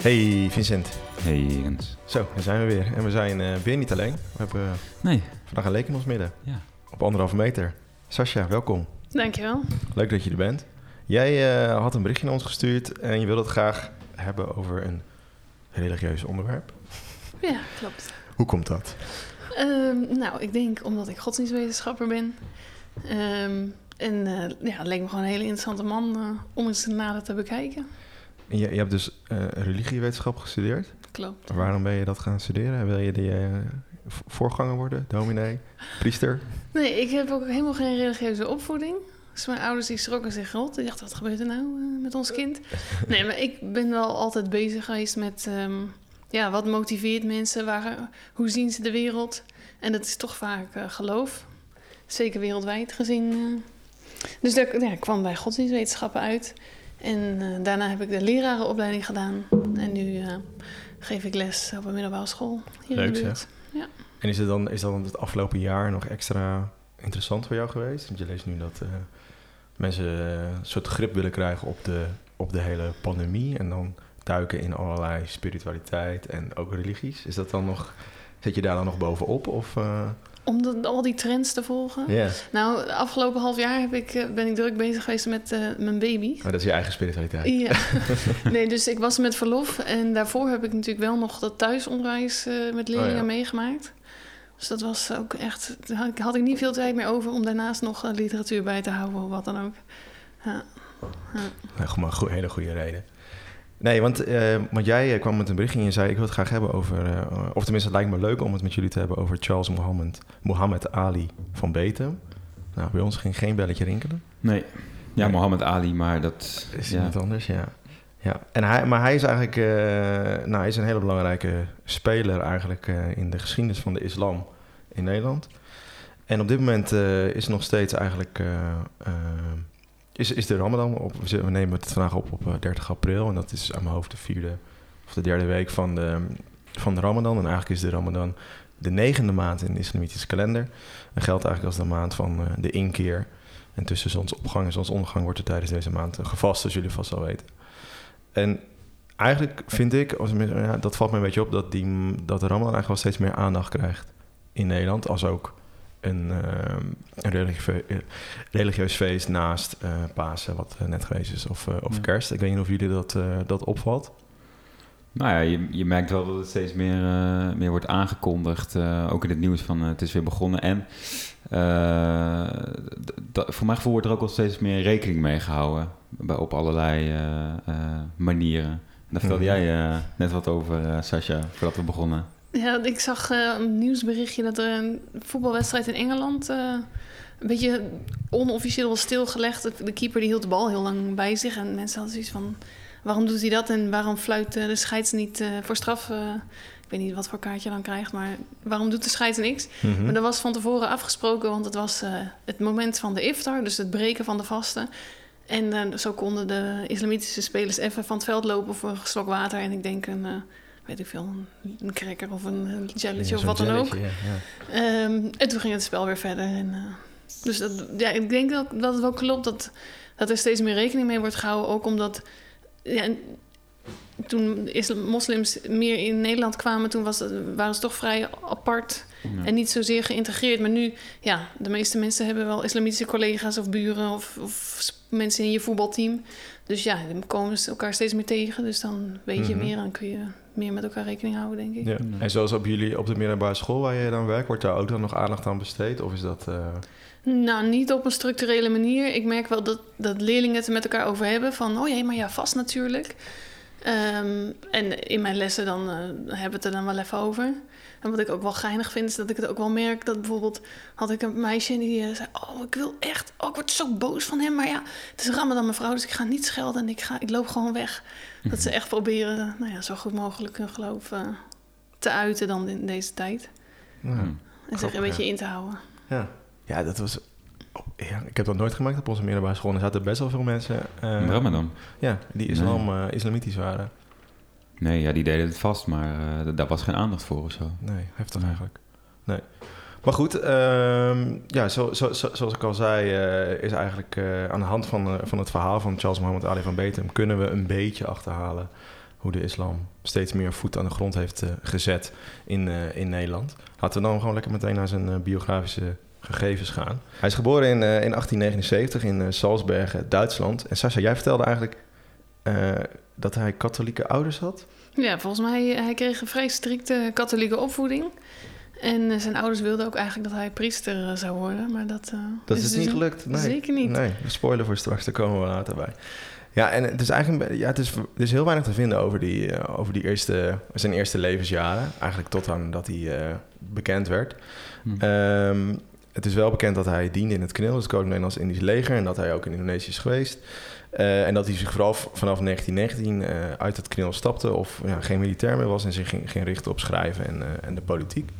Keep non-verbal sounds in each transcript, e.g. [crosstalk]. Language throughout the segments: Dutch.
Hey Vincent. Hey Jens. Zo, daar zijn we weer. En we zijn uh, weer niet alleen. We hebben uh, nee. vandaag een leek in ons midden. Ja. Op anderhalve meter. Sascha, welkom. Dankjewel. Leuk dat je er bent. Jij uh, had een berichtje naar ons gestuurd en je wilde het graag hebben over een religieus onderwerp. Ja, klopt. Hoe komt dat? Um, nou, ik denk omdat ik godsdienstwetenschapper ben. Um, en ja, het leek me gewoon een hele interessante man om eens nader te bekijken. En je, je hebt dus uh, religiewetenschap gestudeerd? Klopt. Waarom ben je dat gaan studeren? Wil je die uh, voorganger worden, dominee, priester? Nee, ik heb ook helemaal geen religieuze opvoeding. Dus mijn ouders die schrokken zich rot. Die dachten, wat gebeurt er nou uh, met ons kind? [laughs] nee, maar ik ben wel altijd bezig geweest met... Um, ja, wat motiveert mensen? Waar, hoe zien ze de wereld? En dat is toch vaak geloof. Zeker wereldwijd gezien. dus daar ja, kwam bij godsdienstwetenschappen uit... En uh, daarna heb ik de lerarenopleiding gedaan. En nu uh, geef ik les op een middelbare school hier Leuk, in de buurt. Ja. En is het, dan, is dan het afgelopen jaar nog extra interessant voor jou geweest? Want je leest nu dat uh, mensen een soort grip willen krijgen op de, op de hele pandemie. En dan duiken in allerlei spiritualiteit en ook religies. Is dat dan nog, zit je daar dan nog bovenop? Of, om de, al die trends te volgen? Nou, de afgelopen half jaar heb ik, ben ik druk bezig geweest met uh, mijn baby. Maar dat is je eigen spiritualiteit. Ja. [laughs] nee, dus ik was met verlof. En daarvoor heb ik natuurlijk wel nog dat thuisonderwijs uh, met leerlingen oh, ja. meegemaakt. Dus dat was ook echt... Had, had ik niet veel tijd meer over om daarnaast nog uh, literatuur bij te houden of wat dan ook. Ja. Ja. Nou, een hele goede reden. Nee, want, uh, want jij kwam met een berichtje en je zei... ik wil het graag hebben over... Uh, of tenminste, het lijkt me leuk om het met jullie te hebben... over Charles Mohammed, Mohammed Ali van Bethlehem. Nou, bij ons ging geen belletje rinkelen. Nee, ja, nee. Mohammed Ali, maar dat... Is ja. anders, ja. ja. En hij, maar hij is eigenlijk... Uh, nou, hij is een hele belangrijke speler eigenlijk... in de geschiedenis van de islam in Nederland. En op dit moment is nog steeds eigenlijk... Is, is de Ramadan op? We nemen het vandaag op op 30 april. En dat is aan mijn hoofd de vierde of de derde week van de, van de Ramadan. En eigenlijk is de Ramadan de negende maand in de islamitische kalender. En geldt eigenlijk als de maand van uh, de inkeer. En tussen zonsopgang en zonsondergang wordt er tijdens deze maand gevast, zoals jullie vast al weten. En eigenlijk vind ik, als, ja, dat valt me een beetje op, dat, die, dat de Ramadan eigenlijk wel steeds meer aandacht krijgt in Nederland. Als ook een, een religieus, religieus feest naast uh, Pasen, wat net geweest is, of, uh, of ja. Kerst. Ik weet niet of jullie dat, dat opvalt. Nou ja, je, je merkt wel dat het steeds meer, meer wordt aangekondigd. ook in het nieuws van het is weer begonnen. En voor mijn gevoel wordt er ook al steeds meer rekening mee gehouden. Bij, op allerlei manieren. Daar vertelde mm -hmm. jij net wat over, Sascha, voordat we begonnen. Ja, ik zag uh, een nieuwsberichtje dat er een voetbalwedstrijd in Engeland uh, een beetje onofficieel was stilgelegd. De keeper die hield de bal heel lang bij zich en mensen hadden zoiets van: waarom doet hij dat en waarom fluit de scheids niet uh, voor straf? ik weet niet wat voor kaartje je dan krijgt, maar waarom doet de scheids niks? Mm -hmm. Maar dat was van tevoren afgesproken, want het was het moment van de iftar, dus het breken van de vasten. En zo konden de islamitische spelers even van het veld lopen voor een slok water en ik denk een weet ik veel, een cracker of een jelletje ja, of wat dan ook. Ja. Um, en toen ging het spel weer verder. En, uh, dus dat, ja, ik denk dat, dat het wel klopt dat, dat er steeds meer rekening mee wordt gehouden. Ook omdat ja, toen moslims meer in Nederland kwamen, toen was, waren ze toch vrij apart en niet zozeer geïntegreerd. Maar nu, ja, de meeste mensen hebben wel islamitische collega's of buren of, of mensen in je voetbalteam. Dus ja, dan komen ze elkaar steeds meer tegen. Dus dan weet je mm -hmm. meer en kun je meer met elkaar rekening houden, denk ik. Ja. En zoals op jullie op de middelbare school waar je dan werkt, wordt daar ook dan nog aandacht aan besteed? Of is dat. Uh... Nou, niet op een structurele manier. Ik merk wel dat, dat leerlingen het er met elkaar over hebben. Van, oh jee, maar ja, vast natuurlijk. Um, en in mijn lessen dan uh, hebben we het er dan wel even over. En wat ik ook wel geinig vind, is dat ik het ook wel merk dat bijvoorbeeld had ik een meisje die uh, zei: Oh, ik wil echt, oh, ik word zo boos van hem. Maar ja, het is Ramadan, mevrouw, dus ik ga niet schelden en ik, ga, ik loop gewoon weg. Dat ze echt proberen, nou ja, zo goed mogelijk hun geloof uh, te uiten dan in deze tijd. Ja, en zich een beetje ja. in te houden. Ja, ja dat was Oh, ja, ik heb dat nooit gemaakt op onze middelbare school. Er zaten best wel veel mensen... Uh, Ramadan? Ja, die islam, nee. uh, islamitisch waren. Nee, ja, die deden het vast, maar uh, daar was geen aandacht voor of zo. Nee, heftig nee. eigenlijk. Nee. Maar goed, um, ja, zo, zo, zo, zoals ik al zei, is eigenlijk aan de hand van, van het verhaal van Charles Mohammed Ali van Bethlehem... kunnen we een beetje achterhalen hoe de islam steeds meer voet aan de grond heeft gezet in, in Nederland. Laten we dan gewoon lekker meteen naar zijn biografische gegevens gaan. Hij is geboren in, in 1879 in Salzbergen, Duitsland. En Sascha, jij vertelde eigenlijk dat hij katholieke ouders had? Ja, volgens mij hij kreeg een vrij strikte katholieke opvoeding. En eh, zijn ouders wilden ook eigenlijk dat hij priester eh, zou worden, maar dat, uh, dat is, dus niet gelukt. Nee. Zeker niet. Nee, spoiler voor straks, daar komen we later bij. Ja, en het is eigenlijk ja, het is, er is heel weinig te vinden over, die, over die eerste, zijn eerste levensjaren. Eigenlijk tot aan dat hij bekend werd. Hm. Ehm, het is wel bekend dat hij diende in het KNIL, het Koninklijk Nederlands-Indisch Leger, en dat hij ook in Indonesië is geweest. Uh, en dat hij zich vooral vanaf 1919 uh, uit het KNIL stapte of ja, geen militair meer was en zich ging, ging richten op schrijven en, uh, en de politiek.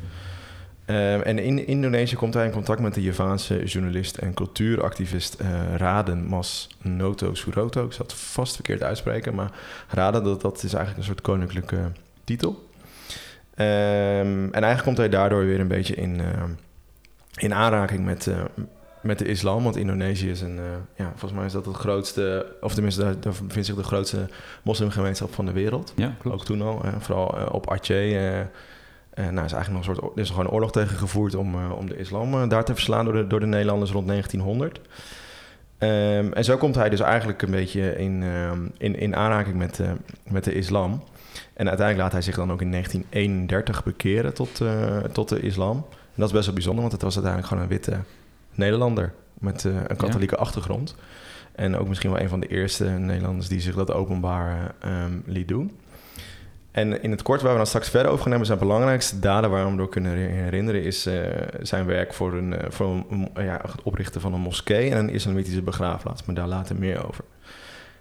Ehm, en in Indonesië komt hij in contact met de Javaanse journalist en cultuuractivist Raden Mas Noto Suroto. Ik zal het vast verkeerd uitspreken, maar Raden, dat, dat is eigenlijk een soort koninklijke titel. Um, en eigenlijk komt hij daardoor weer een beetje in, in aanraking met, met de islam. Want Indonesië is een, uh, ja, volgens mij is dat het grootste, of tenminste, daar, daar bevindt zich de grootste moslimgemeenschap van de wereld. Ja, klopt. Ook toen al, uh, vooral uh, op Aceh. nou, is eigenlijk nog een soort, er is gewoon een oorlog tegen gevoerd om, om de islam daar te verslaan door de, door de Nederlanders rond 1900. Um, ehm, en zo komt hij dus eigenlijk een beetje in, um, in, in aanraking met, met de islam. En uiteindelijk laat hij zich dan ook in 1931 bekeren tot, tot de islam. En dat is best wel bijzonder, want het was uiteindelijk gewoon een witte Nederlander met uh, een katholieke achtergrond. En ook misschien wel een van de eerste Nederlanders die zich dat openbaar um, liet doen. En in het kort, waar we dan straks verder over gaan hebben, zijn belangrijkste daden waar we hem door kunnen herinneren, is uh, zijn werk voor, een, uh, voor een, ja, het oprichten van een moskee en een islamitische begraafplaats. Maar daar later meer over.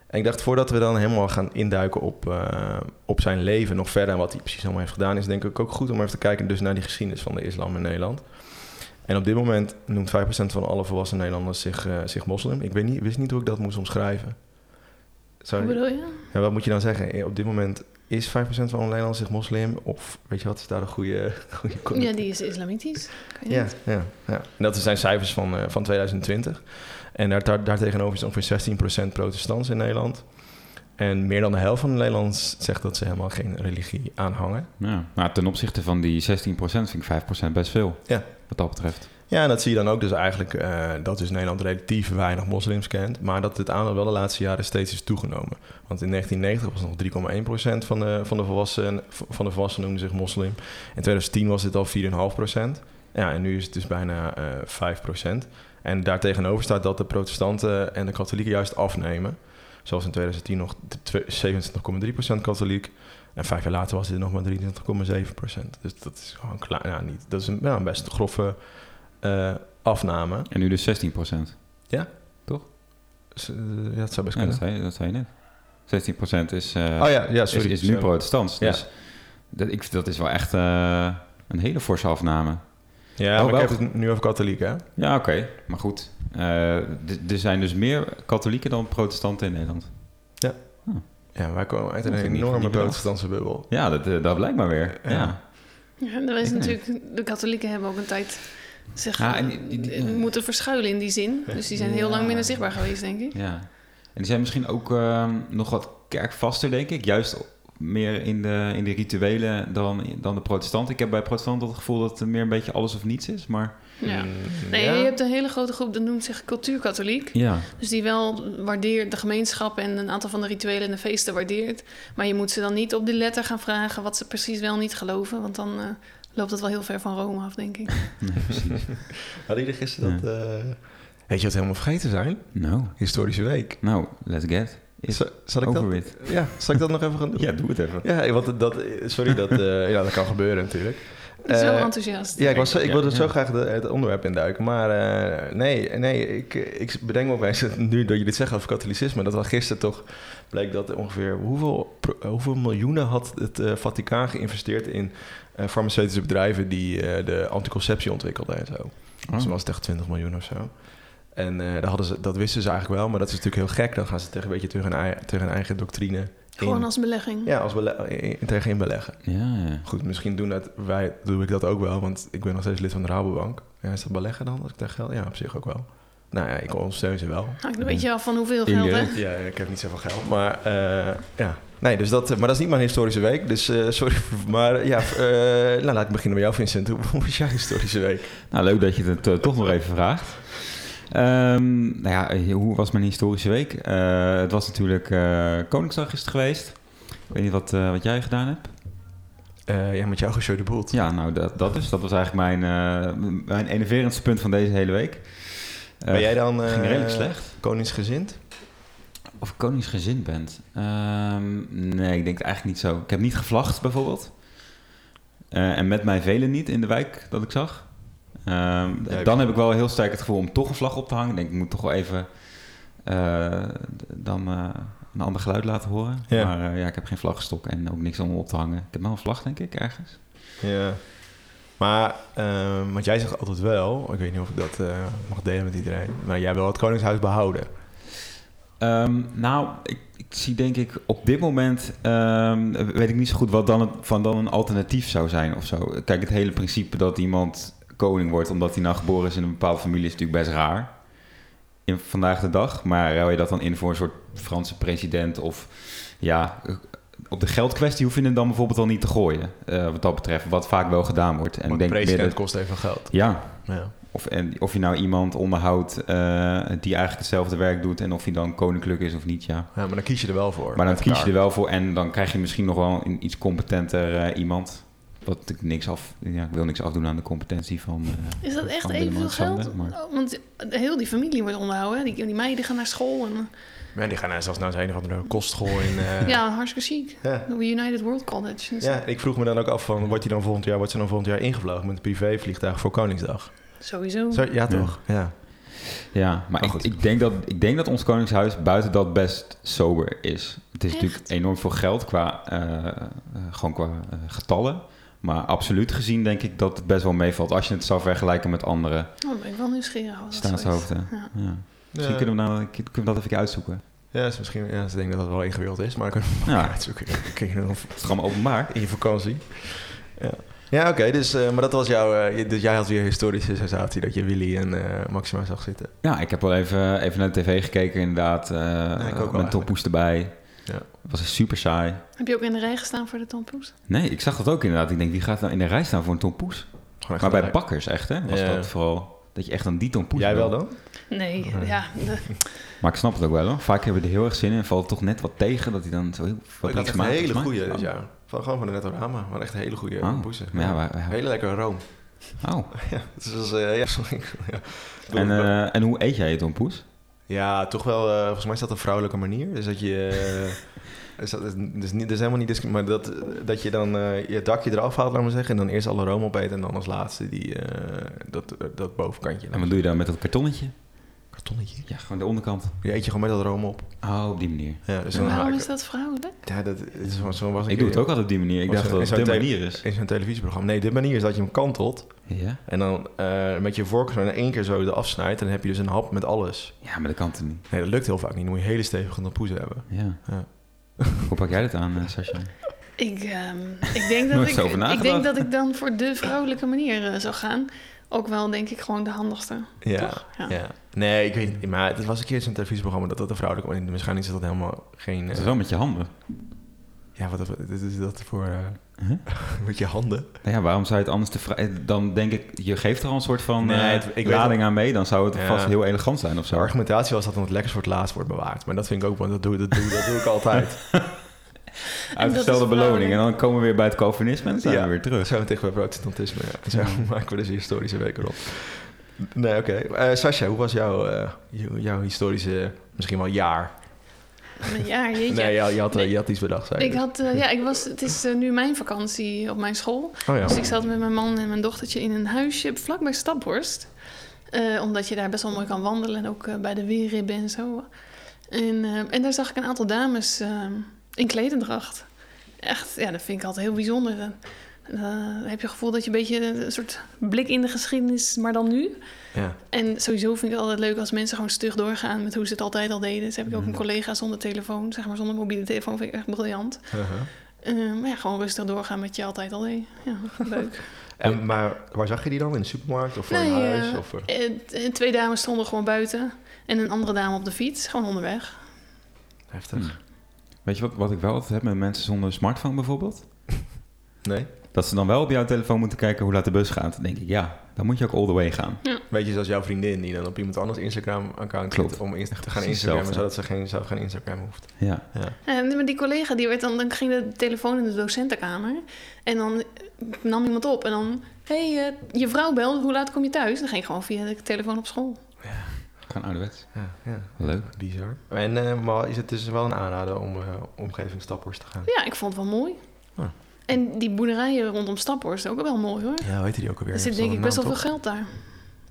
En ik dacht, voordat we dan helemaal gaan induiken op, uh, op zijn leven nog verder en wat hij precies allemaal heeft gedaan, is denk ik ook goed om even te kijken dus naar die geschiedenis van de islam in Nederland. En op dit moment noemt 5% van alle volwassen Nederlanders zich, uh, zich moslim. Ik weet niet, wist niet hoe ik dat moest omschrijven. Sorry. Hoe bedoel je? Ja, wat moet je dan zeggen? Eh, op dit moment is 5% van alle Nederlanders zich moslim? Of weet je wat, is daar een goede... [laughs] goede ja, die is islamitisch. Ja, ja, ja. En dat zijn cijfers van, uh, van 2020. En daar, daar, daartegenover is ongeveer 16% protestants in Nederland. En meer dan de helft van de Nederlanders zegt dat ze helemaal geen religie aanhangen. Ja, maar ten opzichte van die 16% vind ik 5% best veel. Ja. Wat dat betreft. Ja, en dat zie je dan ook dus eigenlijk uh, dat dus Nederland relatief weinig moslims kent. Maar dat het aantal wel de laatste jaren steeds is toegenomen. Want in 1990 was nog 3,1% van de, van, de volwassenen, van de volwassenen noemden zich moslim. In 2010 was dit al 4,5%. Ja, en nu is het dus bijna uh, 5%. En daartegenover staat dat de protestanten en de katholieken juist afnemen. Zoals in 2010 nog 27,3% katholiek. En vijf jaar later was dit nog maar 23,7%. Dus dat is gewoon klaar. Nou, niet. Dat is een, ja, een best grove uh, afname. En nu dus 16%. Ja. Toch? Uh, ja, dat zou best kunnen. Ja, dat, zei, dat zei je net. 16% is, uh, oh, ja, ja, sorry, is, is nu protestants. Ja. Dus dat, ik, dat is wel echt een hele forse afname. Ja, oh, maar ik heb het nu over katholieken, hè? Ja, oké. Okay. Maar goed. Uh, er zijn dus meer katholieken dan protestanten in Nederland. Ja. Oh. Ja, wij komen uit een enorme protestantse bubbel. Ja, dat, eh, dat blijkt maar weer. Ja. ja. dat is natuurlijk... De katholieken hebben ook een tijd zich ja, en die, die, moeten verschuilen in die zin. Dus die zijn heel lang minder zichtbaar geweest, denk ik. Ja. En die zijn misschien ook uh, nog wat kerkvaster, denk ik. Juist meer in de, in de rituelen dan, dan de protestanten. Ik heb bij protestanten het gevoel dat het meer een beetje alles of niets is, maar... Ja. Mm, nee, je hebt een hele grote groep, dat noemt zich cultuurkatholiek. Ja. Dus die wel waardeert de gemeenschap en een aantal van de rituelen en de feesten waardeert. Maar je moet ze dan niet op die letter gaan vragen wat ze precies wel niet geloven. Want dan uh, loopt het wel heel ver van Rome af, denk ik. [laughs] nee, precies. Hadden jullie gisteren dat... Uh, weet je wat helemaal vergeten zijn? Nou. Historische week. Nou, let's get. Zal, zal, ik dat, ja, zal ik dat nog even gaan doen? [laughs] Ja, doe het even. Ja, want dat, sorry, dat, uh, ja, dat kan gebeuren natuurlijk. Zo uh, enthousiast. Ja, ik, was, ik wilde ja, zo graag de, het onderwerp induiken. Maar uh, nee, nee ik, ik bedenk me opeens, nu dat je dit zegt over katholicisme... dat wel gisteren toch bleek dat ongeveer... hoeveel, hoeveel miljoenen had het uh, Vaticaan geïnvesteerd in farmaceutische bedrijven... die de anticonceptie ontwikkelden en zo. Oh. Dus was het echt 20 miljoen of zo. En uh, dat, hadden ze, dat wisten ze eigenlijk wel, maar dat is natuurlijk heel gek. Dan gaan ze tegen een beetje tegen hun, tegen hun eigen doctrine. Gewoon als belegging. Ja, als bele in, tegen in beleggen. Ja, ja. Goed, misschien doen dat, wij, doe ik dat ook wel, want ik ben nog steeds lid van de Rabobank. Ja, is dat beleggen dan, dat ik daar geld? Ja, op zich ook wel. Nou ja, ik ondersteun ze wel. Hangt een beetje af van hoeveel geld, hè? Ja, ik heb niet zoveel geld, maar uh, ja. Nee, dus dat, maar dat is niet mijn historische week. Dus eh, sorry. [laughs] Maar ja, eh, nou, laat ik beginnen bij jou, Vincent. [laughs] Hoe, was jouw historische week? Nou, leuk dat je het eh, toch nog even vraagt. Ehm, nou ja, eh, hoe was mijn historische week? Eh, het was natuurlijk eh, Koningsdag is het geweest. Ik weet niet wat, wat jij gedaan hebt. Ja, met jou geshow de boel. Ja, nou dat, dat dus. Dat was eigenlijk mijn, mijn enerverendste punt van deze hele week. Ben jij dan ging redelijk slecht. koningsgezind? Of koningsgezind bent? Ehm, nee, ik denk het eigenlijk niet zo. Ik heb niet gevlacht bijvoorbeeld. En met mij velen niet in de wijk dat ik zag. Ehm, dan heb ik wel heel sterk het gevoel om toch een vlag op te hangen. Ik denk, ik moet toch wel even eh, dan eh, een ander geluid laten horen. Ja. Maar eh, ja, ik heb geen vlaggenstok en ook niks om op te hangen. Ik heb wel een vlag, denk ik, ergens. Ja. Maar, eh, want jij zegt altijd wel, ik weet niet of ik dat mag delen met iedereen, maar jij wil het Koningshuis behouden. Ehm, nou, ik, ik zie denk ik op dit moment, ehm, weet ik niet zo goed wat dan, het, van dan een alternatief zou zijn of zo. Kijk, het hele principe dat iemand koning wordt omdat hij nou geboren is in een bepaalde familie is natuurlijk best raar. In vandaag de dag. Maar hou je dat dan in voor een soort Franse president of ja, op de geldkwestie hoef je het dan bijvoorbeeld al niet te gooien. eh, wat dat betreft, wat vaak wel gedaan wordt. En denk president dat- kost even geld. ja, Ja. of, en, of je nou iemand onderhoudt eh, die eigenlijk hetzelfde werk doet en of hij dan koninklijk is of niet, ja. ja, maar dan kies je er wel voor. Maar dan kies je er wel voor en dan krijg je misschien nog wel een iets competenter eh, iemand. Wat ik niks af, ja, ik wil niks afdoen aan de competentie van. eh, Is dat echt evenveel geld? maar- Oh, want heel die familie wordt onderhouden. hè? Die, die meiden gaan naar school. En, Ja, die gaan nou zelfs naar zijn een of andere kostschool in... eh, [laughs] ja, hartstikke chic. ja. United World College. Dus Ja, ik vroeg me dan ook af van, wordt hij dan volgend jaar, wordt ze dan volgend jaar ingevlogen met een privévliegtuig voor Koningsdag? Sowieso. Zo, ja, toch? Ja. Ja, maar ik, ik, denk dat, ik denk dat ons Koningshuis buiten dat best sober is. Het is Echt? natuurlijk enorm veel geld qua, eh, gewoon qua getallen. Maar absoluut gezien denk ik dat het best wel meevalt als je het zou vergelijken met andere Oh, ben ik wel nieuwsgierig. dat staatshoofden. Ja. Ja. Misschien kunnen we, nou, kunnen we dat even uitzoeken. Ja, is misschien, ja, ze denken dat het wel ingewikkeld is, maar kunnen we Ja. uitzoeken. Kun je Het openbaar. in je vakantie. Ja, ja oké, dus, eh, maar dat was jouw, eh, dus jij had weer historische sensatie dat je Willy en eh, Maxima zag zitten. Ja, ik heb wel even, even naar de tv gekeken inderdaad. eh ik ook wel met erbij. Ja. Het was super saai. Heb je ook in de rij gestaan voor de tompoes? Nee, ik zag dat ook inderdaad. Ik denk, wie gaat nou in de rij staan voor een Tom Poes? Gewoon echt Maar bij bakkers echt, hè? Was Ja. dat vooral... Dat je echt aan die Tom Poes Jij wil. wel dan? Nee, ja. Maar ik snap het ook wel hoor. Vaak hebben we er heel erg zin in en valt het toch net wat tegen dat hij dan zo heel ik had een hele goede dit Oh. jaar. Van, gewoon van de Nettorama, maar echt een hele goede Oh. Maar ja, Hele lekkere room. Oh. [laughs] Ja, het was, eh, ja, sorry. [laughs] ja. En, eh, en hoe eet jij je Tom Poes? Ja, toch wel. eh, volgens mij is dat een vrouwelijke manier. Dus dat je. [laughs] eh, is dat, dus niet, dus helemaal niet maar dat, dat je dan eh, je dakje eraf haalt, laat maar zeggen. En dan eerst alle room opeten en dan als laatste die, dat, dat bovenkantje. En wat doe je dan met dat kartonnetje? Kartonnetje? Ja, gewoon de onderkant. Die eet je gewoon met dat room op. Oh, op die manier. Ja, dus dan waarom haak- is dat vrouwelijk? Ja, dat is zo, zo was Ik doe het ook altijd op die manier. Ik dacht dat het de manier is. In zo'n televisieprogramma. Nee, de manier is dat je hem kantelt. Ja? En dan eh, met je vork zo in één keer zo eraf snijdt. En dan heb je dus een hap met alles. Ja, maar dat kan het niet. Nee, dat lukt heel vaak niet. Dan moet je hele stevige tampoes hebben. Ja. Ja. Hoe pak jij dat aan, Sascha? Ik, ehm, ik, denk dat ik, ik denk dat ik dan voor de vrouwelijke manier eh, zou gaan. Ook wel, denk ik, gewoon de handigste. Ja, Toch? Ja. ja. Nee, ik weet niet. Maar het was een keer zo'n televisieprogramma dat dat een vrouwelijke manier... Waarschijnlijk is dat helemaal geen... Het eh, is wel met je handen. Ja, wat, is dat voor... eh, Huh? [laughs] met je handen? Nou ja, waarom zou je het anders te vrij... Dan denk ik, je geeft er al een soort van Nee, eh, het- ik weet lading aan mee. Dan zou het Ja. vast heel elegant zijn of De zo. argumentatie was dat dan het lekkers voor het laatst wordt bewaard. Maar dat vind ik ook wel... Dat doe, dat doe, dat doe ik [laughs] altijd. [laughs] Uitgestelde beloning. En dan komen we weer bij het Calvinisme en dan zijn Ja. we weer terug. Zo tegen bij protestantisme. Ja. Zo maken we dus historische week erop. Nee, oké. Eh, Sascha, hoe was jouw, eh, jou- jouw historische... Misschien wel jaar? Een jaar, jeetje. Nee, je, je, had, Nee. je had iets bedacht, zei je. Ik had, eh, ja, ik was, het is eh, nu mijn vakantie op mijn school. Oh ja. Dus ik zat met mijn man en mijn dochtertje in een huisje vlakbij Staphorst. Eh, omdat je daar best wel mooi kan wandelen. En ook eh, bij de weerribben en zo. En, eh, en daar zag ik een aantal dames eh, in kledendracht. Echt, ja, dat vind ik altijd heel bijzonder. Dan, dan heb je het gevoel dat je een beetje een soort blik in de geschiedenis, maar dan nu. Ja. En sowieso vind ik het altijd leuk als mensen gewoon stug doorgaan met hoe ze het altijd al deden. Dus heb ik ook een Mhm. collega zonder telefoon, zeg maar zonder mobiele telefoon, vind ik echt briljant. Uh-huh. Eh, maar ja, gewoon rustig doorgaan met je altijd al deed. Ja, [laughs] leuk. [laughs] En, maar waar zag je die dan? In de supermarkt of voor Nee, huis? eh, Of, voor- eh, t- twee dames stonden gewoon buiten en een andere dame op de fiets, gewoon onderweg. Heftig. Hm. Weet je wat, wat ik wel altijd heb met mensen zonder smartphone bijvoorbeeld? Nee? Dat ze dan wel op jouw telefoon moeten kijken hoe laat de bus gaat. Dan denk ik, ja, dan moet je ook all the way gaan. Weet je, zoals jouw vriendin die dan op iemand anders Instagram-account Klopt. zit om in- te gaan Instagrammen, zodat ze geen, zelf geen Instagram hoeft. Ja, Ja. En maar die collega, die werd dan, dan ging de telefoon in de docentenkamer. En dan nam iemand op. En dan, hé, hey, eh, je vrouw belt, hoe laat kom je thuis? Dan ging ik gewoon via de telefoon op school. gaan ouderwets. Ja, ja. Leuk. Bizar. En eh, maar is het dus wel een aanrader om uh, omgeving Staphorst te gaan? Ja, ik vond het wel mooi. Ah. En die boerderijen rondom Staphorst ook wel mooi hoor. Ja, hoe heet die ook alweer? Er zit denk ik best wel veel geld daar.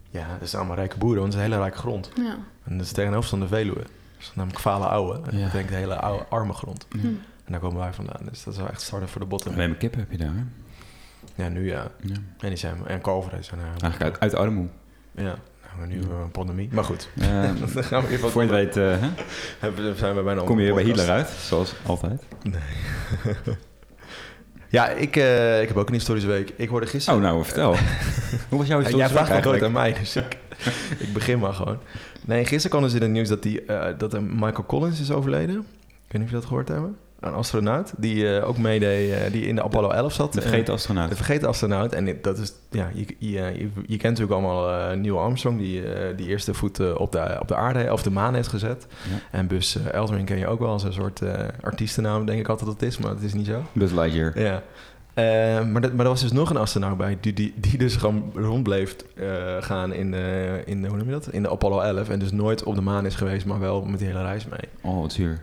Ja, dat zijn allemaal rijke boeren, want het is een hele rijke grond. Ja. En dat is tegenover van de Veluwe. Dat is namelijk Vale Ouwe. En Ja. Dat betekent hele oude, arme grond. Hm. En daar komen wij vandaan. Dus dat is wel echt starten voor de botten. Alleen maar kippen heb je daar, hè? Ja, nu ja. Ja. En die zijn... En kalveren zijn... Uh, Eigenlijk uit, uit armoe. Ja. Nou, maar nu hebben we een pandemie. Maar goed. Eh, [laughs] Dan gaan we even voor je het weet eh, hè? Hebben, zijn we bijna kom je weer bij. Hitler uit, zoals altijd. [laughs] Ja, ik, eh, ik heb ook een historische week. Ik hoorde gisteren... Oh, nou, [laughs] vertel. Hoe was jouw historische jij week vraagt aan mij, dus ik, [laughs] ik begin maar gewoon. Nee, gisteren kwam dus in het nieuws dat, die, eh, dat Michael Collins is overleden. Ik weet niet of je dat gehoord hebben. Een astronaut die eh, ook meedeed, eh, die in de Apollo 11 zat. De vergeten astronaut. De vergeten astronaut. En dat is, ja, je, je, je, je kent natuurlijk allemaal eh, Neil Armstrong, die die eerste voet op, de, op de aarde of de maan heeft gezet. Ja. En eh, Aldrin ken je ook wel als een soort artiestennaam, denk ik altijd dat het is, maar dat is niet zo. Buzz Lightyear. Ja. Maar, dat, maar er was dus nog een astronaut bij die, die, die dus gewoon rond bleef gaan in de, in hoe noem je dat? In de Apollo 11 en dus nooit op de maan is geweest, maar wel met die hele reis mee. Oh, wat zuur.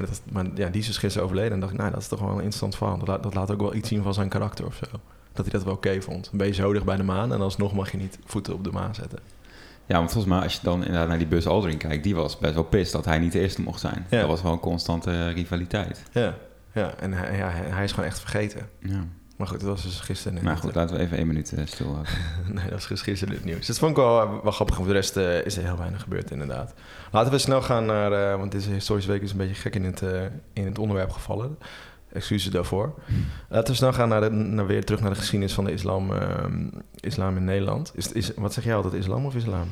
Maar, dat, maar ja, die is dus gisteren overleden en dacht ik, nou, dat is toch wel een interessant verhaal. Dat, laat- dat laat ook wel iets zien van zijn karakter of zo. Dat hij dat wel oké vond. Dan ben je zo dicht bij de maan en alsnog mag je niet voeten op de maan zetten. Ja, want volgens mij als je dan inderdaad naar die Buzz Aldrin kijkt, die was best wel pist dat hij niet de eerste mocht zijn. Ja. Dat was wel een constante eh, rivaliteit. Ja, ja en hij, ja, hij is gewoon echt vergeten. Ja. Maar goed, dat was dus gisteren. Maar het- goed, laten we even één minuut eh, stilhouden. [laughs] Nee, dat is dus gisteren het nieuws. Dus dat vond ik wel, wel grappig. Voor de rest eh, is er heel weinig gebeurd, inderdaad. Laten we snel gaan naar... eh, want deze historische week is een beetje gek in het, eh, in het onderwerp gevallen. Excuses daarvoor. Laten we snel gaan naar, de, naar weer terug naar de geschiedenis van de islam, ehm, islam in Nederland. Is, is, wat zeg jij altijd, islam of islam?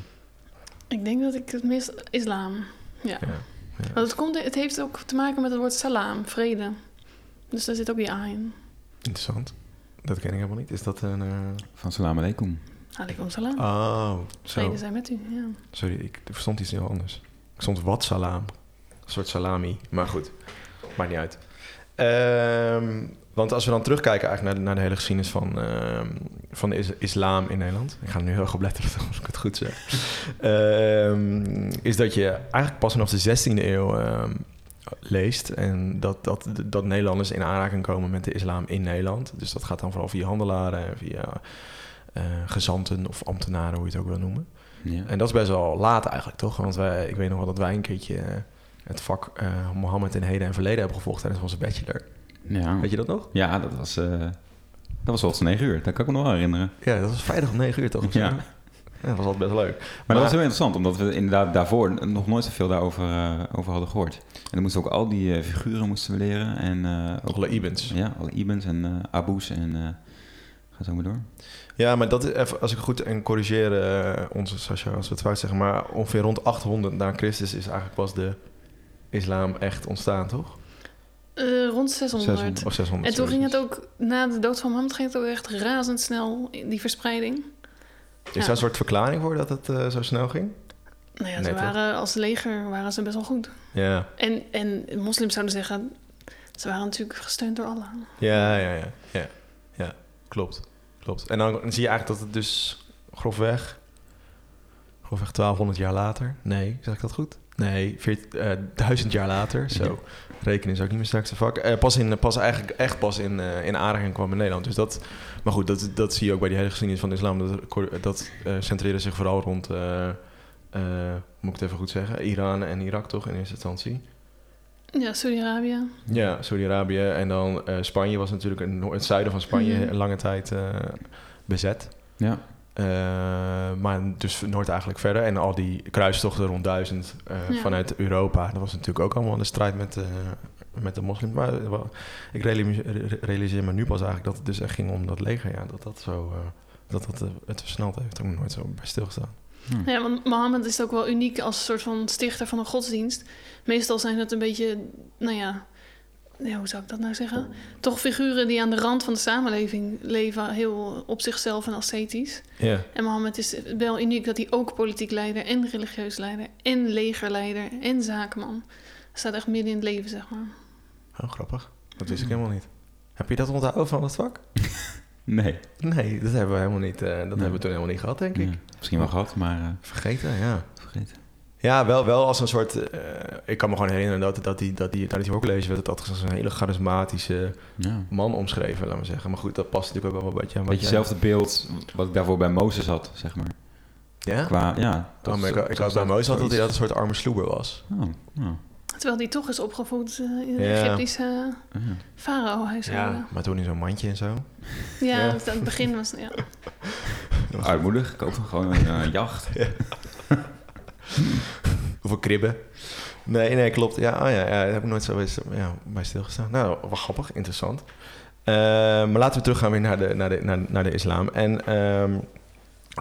Ik denk dat ik het meest islam. Ja. Ja. ja. Want het, komt, het heeft ook te maken met het woord salam, vrede. Dus daar zit ook die A in. Interessant. Dat ken ik helemaal niet. Is dat een... eh, Van salam alaikum. Alaikum salam. Oh, zo. Vrede zijn met u, ja. Sorry, ik verstond iets heel anders. Ik stond wat salam. Een soort salami. Maar goed, maakt niet uit. Ehm, want als we dan terugkijken eigenlijk naar de, naar de hele geschiedenis van, ehm, van de is- islam in Nederland. Ik ga er nu heel erg op letten [laughs] als ik het goed zeg. Ehm, is dat je eigenlijk pas vanaf de 16e eeuw ehm, leest. En dat, dat, dat Nederlanders in aanraking komen met de islam in Nederland. Dus dat gaat dan vooral via handelaren en via eh, gezanten of ambtenaren, hoe je het ook wil noemen. Ja. En dat is best wel laat eigenlijk, toch? Want wij, ik weet nog wel dat wij een keertje eh, het vak eh, Mohammed in heden en verleden hebben gevolgd tijdens onze bachelor. ja. Weet je dat nog? Ja, dat was, eh dat was wel negen uur. Dat kan ik me nog wel herinneren. Ja, dat was vrijdag om 9 uur toch? Ja. Ja, dat was altijd best leuk. Maar, dat was heel interessant, omdat we inderdaad daarvoor nog nooit zoveel daarover eh, over hadden gehoord. En dan moesten we ook al die eh, figuren moesten we leren. En, eh, ook, Alle ibens. Ja, alle ibens en eh aboes en eh, ga zo maar door. Ja, maar dat is even, als ik goed en corrigeer onze Sascha, als we het fout zeggen, maar ongeveer rond 800 na Christus is eigenlijk pas de islam echt ontstaan, toch? Eh, rond 600. 600 of 600. En toen ging het ook, na de dood van Mohammed, ging het ook echt razendsnel, die verspreiding. Is daar een soort verklaring voor dat het eh, zo snel ging? Nou ja, ze waren, als leger waren ze best wel goed. Ja, En, en moslims zouden zeggen, ze waren natuurlijk gesteund door Allah. Ja, ja, ja. Ja, ja. klopt. klopt. En dan zie je eigenlijk dat het dus grofweg, grofweg 1200 jaar later, nee, zeg ik dat goed? Nee, 14, eh, 1000 jaar later, zo. Rekenen is ook niet mijn sterkste vak. Eh, pas, in, pas eigenlijk echt pas in, eh in aanraking kwam in Nederland. Dus dat, maar goed, dat, dat zie je ook bij die hele geschiedenis van de islam. Dat, dat eh, centreerde zich vooral rond, eh, eh, moet ik het even goed zeggen, Iran en Irak toch in eerste instantie. Ja, Saudi-Arabië. Ja, Saudi-Arabië en dan eh, Spanje was natuurlijk een, noor- het zuiden van Spanje Mhm. een lange tijd eh, bezet. Ja, Eh, maar dus Noord eigenlijk verder. En al die kruistochten rond duizend eh, Ja. vanuit Europa. Dat was natuurlijk ook allemaal de strijd met, eh, met de moslims. Maar wel- ik realiseer, me nu pas eigenlijk dat het dus echt ging om dat leger. Ja, dat dat zo... eh, dat dat het versneld heeft. Daar heb ik nooit zo bij stilgestaan. Hm. Ja, want Mohammed is ook wel uniek als soort van stichter van een godsdienst. Meestal zijn het een beetje, nou ja, ja, hoe zou ik dat nou zeggen? Toch figuren die aan de rand van de samenleving leven, heel op zichzelf en ascetisch. Ja. En Mohammed is wel uniek dat hij ook politiek leider en religieus leider en legerleider en zakenman. Hij staat echt midden in het leven, zeg maar. Oh, grappig. Dat wist ik helemaal niet. Heb je dat onthouden van het vak? [laughs] Nee. Nee, dat hebben we helemaal niet, eh, dat hebben we toen helemaal niet gehad, denk ik. Ja, misschien wel gehad, maar eh, Vergeten, ja. vergeten. Ja, wel, wel als een soort... eh, ik kan me gewoon herinneren dat, dat die, dat die, tijdens die werd het altijd als een hele charismatische Ja. man omschreven, laten we zeggen. Maar goed, dat past natuurlijk ook wel een beetje aan wat Beetje hetzelfde beeld wat ik daarvoor bij Mozes had, zeg maar. Ja? Qua, ja. Oh, maar ik, dat had bij Mozes altijd dat hij dat een soort arme sloeber was. Oh, ja. Terwijl hij toch is opgevoed eh, in een Ja. Egyptische Ja. farao-huishouden. maar toen in zo'n mandje en zo. Ja, Ja. aan het begin was ja. Armoedig, koop gewoon een eh, [laughs] Hoeveel kribben. Nee, nee, klopt. Ja, oh ja, ja daar heb ik nooit zo bij, ja, bij stilgestaan. Nou, wat grappig, interessant. Eh, maar laten we teruggaan weer naar de, naar de, naar, naar de islam. En ehm,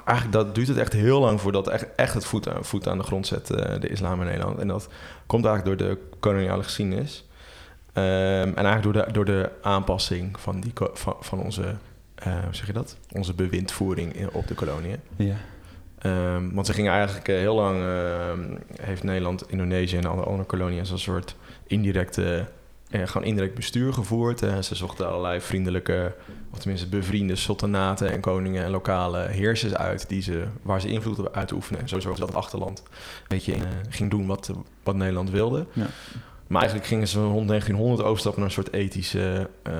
eigenlijk dat duurt het echt heel lang voordat echt, echt het voet aan, voet aan de grond zet, eh, de islam in Nederland. En dat komt eigenlijk door de koloniale geschiedenis. Ehm, en eigenlijk door de, door de aanpassing van, die, van, van onze, eh, hoe zeg je dat? Onze bewindvoering in- op de koloniën. Ja. Ehm, want ze gingen eigenlijk eh, heel lang, ehm, heeft Nederland, Indonesië en alle andere koloniën als een soort indirecte, eh, gewoon indirect bestuur gevoerd. Eh, ze zochten allerlei vriendelijke, of tenminste bevriende sultanaten en koningen en lokale heersers uit, die ze, waar ze invloed op uit te oefenen. En zo zorgden dat het achterland een beetje in, ging doen wat, wat Nederland wilde. Ja. Maar eigenlijk gingen ze rond 1900 overstappen naar een soort ethische eh,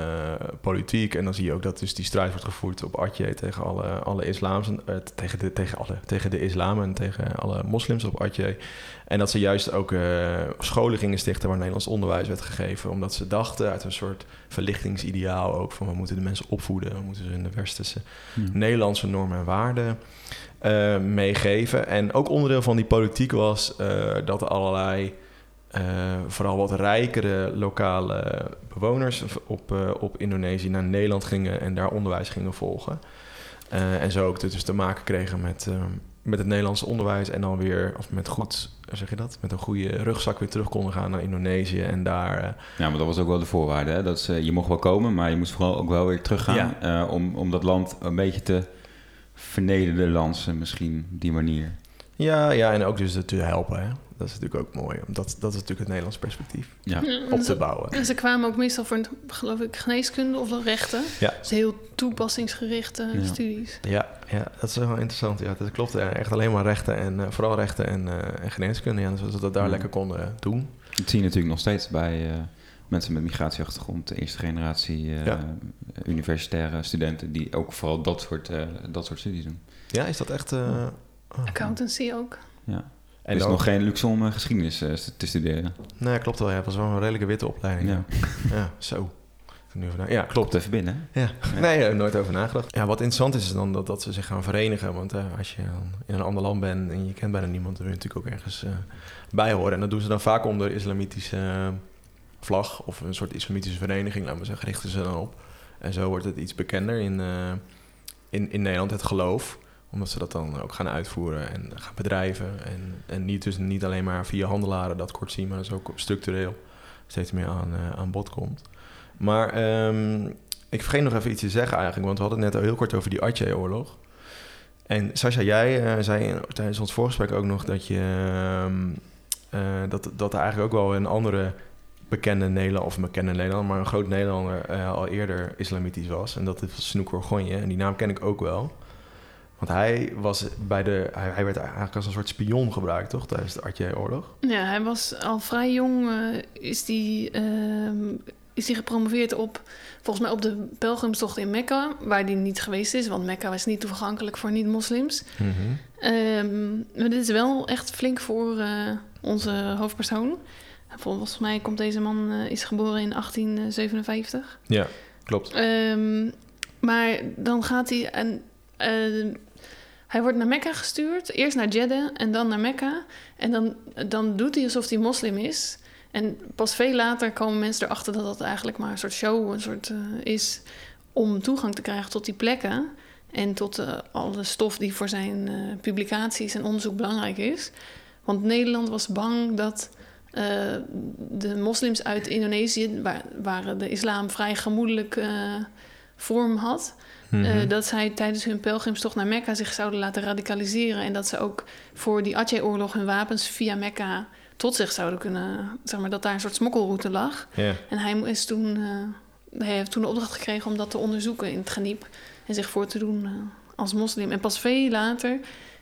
politiek. En dan zie je ook dat dus die strijd wordt gevoerd op Atje tegen alle, alle islams. eh, tegen, de, tegen, alle, tegen de islam en tegen alle moslims op Atje. En dat ze juist ook eh, scholen gingen stichten waar Nederlands onderwijs werd gegeven. Omdat ze dachten uit een soort verlichtingsideaal ook van we moeten de mensen opvoeden. We moeten ze in de westerse. Nederlandse normen en waarden meegeven. En ook onderdeel van die politiek was dat er allerlei, eh, vooral wat rijkere lokale bewoners op, eh, op Indonesië naar Nederland gingen en daar onderwijs gingen volgen. Eh, en zo ook dus te maken kregen met, met het Nederlandse onderwijs en dan weer, of met goed, zeg je dat, met een goede rugzak weer terug konden gaan naar Indonesië en daar... Ja, maar dat was ook wel de voorwaarde. Hè? Dat ze, je mocht wel komen, maar je moest vooral ook wel weer teruggaan. om, om dat land een beetje te vernederen, lansen misschien, die manier. ja, ja, en ook dus te helpen. Hè? Dat is natuurlijk ook mooi. om Dat, dat is natuurlijk het Nederlands perspectief. Ja. Ja, Op en te bouwen. en ze kwamen ook meestal voor, geloof ik, geneeskunde of rechten. Ja. Dus heel toepassingsgerichte Ja. studies. Ja, ja, dat is wel interessant. Ja, dat klopt. Ja. Echt alleen maar rechten en eh, vooral rechten en, eh en geneeskunde. Ja, zodat we dat daar Ja. lekker konden doen. Dat zie je natuurlijk nog steeds bij eh, mensen met migratieachtergrond, de eerste generatie eh, Ja. universitaire studenten, die ook vooral dat soort, eh, dat soort studies doen. Ja, is dat echt... eh, oh. Accountancy ook. Ja. En Er is ook- nog geen luxe om eh, geschiedenis eh, te studeren. Nee, klopt wel. Ja, het was wel een redelijke witte opleiding. Ja. [laughs] Ja, zo. Ja, klopt. Even binnen. Ja. Ja. Nee, daar heb ik nooit over nagedacht. Ja, wat interessant is, is dan dat, dat ze zich gaan verenigen. Want eh, als je in een ander land bent en je kent bijna niemand, dan wil je natuurlijk ook ergens eh, bij horen. En dat doen ze dan vaak onder islamitische eh, vlag of een soort islamitische vereniging, laten we zeggen, richten ze dan op. En zo wordt het iets bekender in, eh, in, in Nederland, het geloof. Omdat ze dat dan ook gaan uitvoeren en gaan bedrijven. En, en niet, dus niet alleen maar via handelaren dat kort zien, maar dat is ook structureel steeds meer aan, eh, aan bod komt. Maar ehm, ik vergeet nog even iets te zeggen eigenlijk, want we hadden het net al heel kort over die Aceh-oorlog. En Sascha, jij eh, zei tijdens ons voorgesprek ook nog dat je ehm, eh, dat, dat er eigenlijk ook wel een andere bekende Nederlander, of een bekende Nederlander, maar een groot Nederlander al eerder islamitisch was. En dat is Snoek Orgonje. En die naam ken ik ook wel. Want hij was bij de. Hij, werd eigenlijk als een soort spion gebruikt, toch? Tijdens de Aceh-oorlog. Ja, hij was al vrij jong, eh, is die, ehm, is die gepromoveerd op, volgens mij op de pelgrimstocht in Mekka, waar die niet geweest is, want Mekka was niet toegankelijk voor niet-moslims. Ehm, maar dit is wel echt flink voor eh, onze hoofdpersoon. Volgens mij komt deze man, eh, is geboren in 1857. Ja, klopt. Ehm, maar dan gaat hij en hij wordt naar Mekka gestuurd. Eerst naar Jeddah en dan naar Mekka. En dan, dan doet hij alsof hij moslim is. En pas veel later komen mensen erachter dat dat eigenlijk maar een soort show een soort, eh, is om toegang te krijgen tot die plekken. En tot eh, alle stof die voor zijn eh, publicaties en onderzoek belangrijk is. Want Nederland was bang dat de moslims uit Indonesië, waar, waar de islam vrij gemoedelijk vorm had, Mhm. eh, dat zij tijdens hun pelgrimstocht naar Mekka zich zouden laten radicaliseren. En dat ze ook voor die Aceh-oorlog hun wapens via Mekka tot zich zouden kunnen, zeg maar, dat daar een soort smokkelroute lag. En hij is toen, eh, hij heeft toen de opdracht gekregen om dat te onderzoeken in het geniep en zich voor te doen eh, als moslim. En pas veel later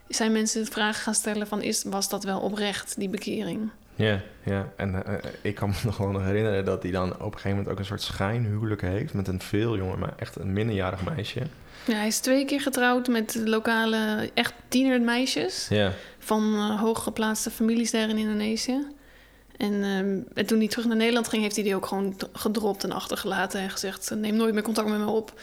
zijn mensen de vraag gaan stellen van is, was dat wel oprecht, die bekering? Ja, ja. En eh, ik kan me [laughs] nog wel nog herinneren dat hij dan op een gegeven moment ook een soort schijnhuwelijk heeft met een veel jonger, maar echt een minderjarig meisje. Ja, hij is twee keer getrouwd met lokale, echt tienermeisjes Ja. van eh, hooggeplaatste families daar in Indonesië. En, ehm, en toen hij terug naar Nederland ging, heeft hij die ook gewoon gedropt en achtergelaten en gezegd: neem nooit meer contact met me op.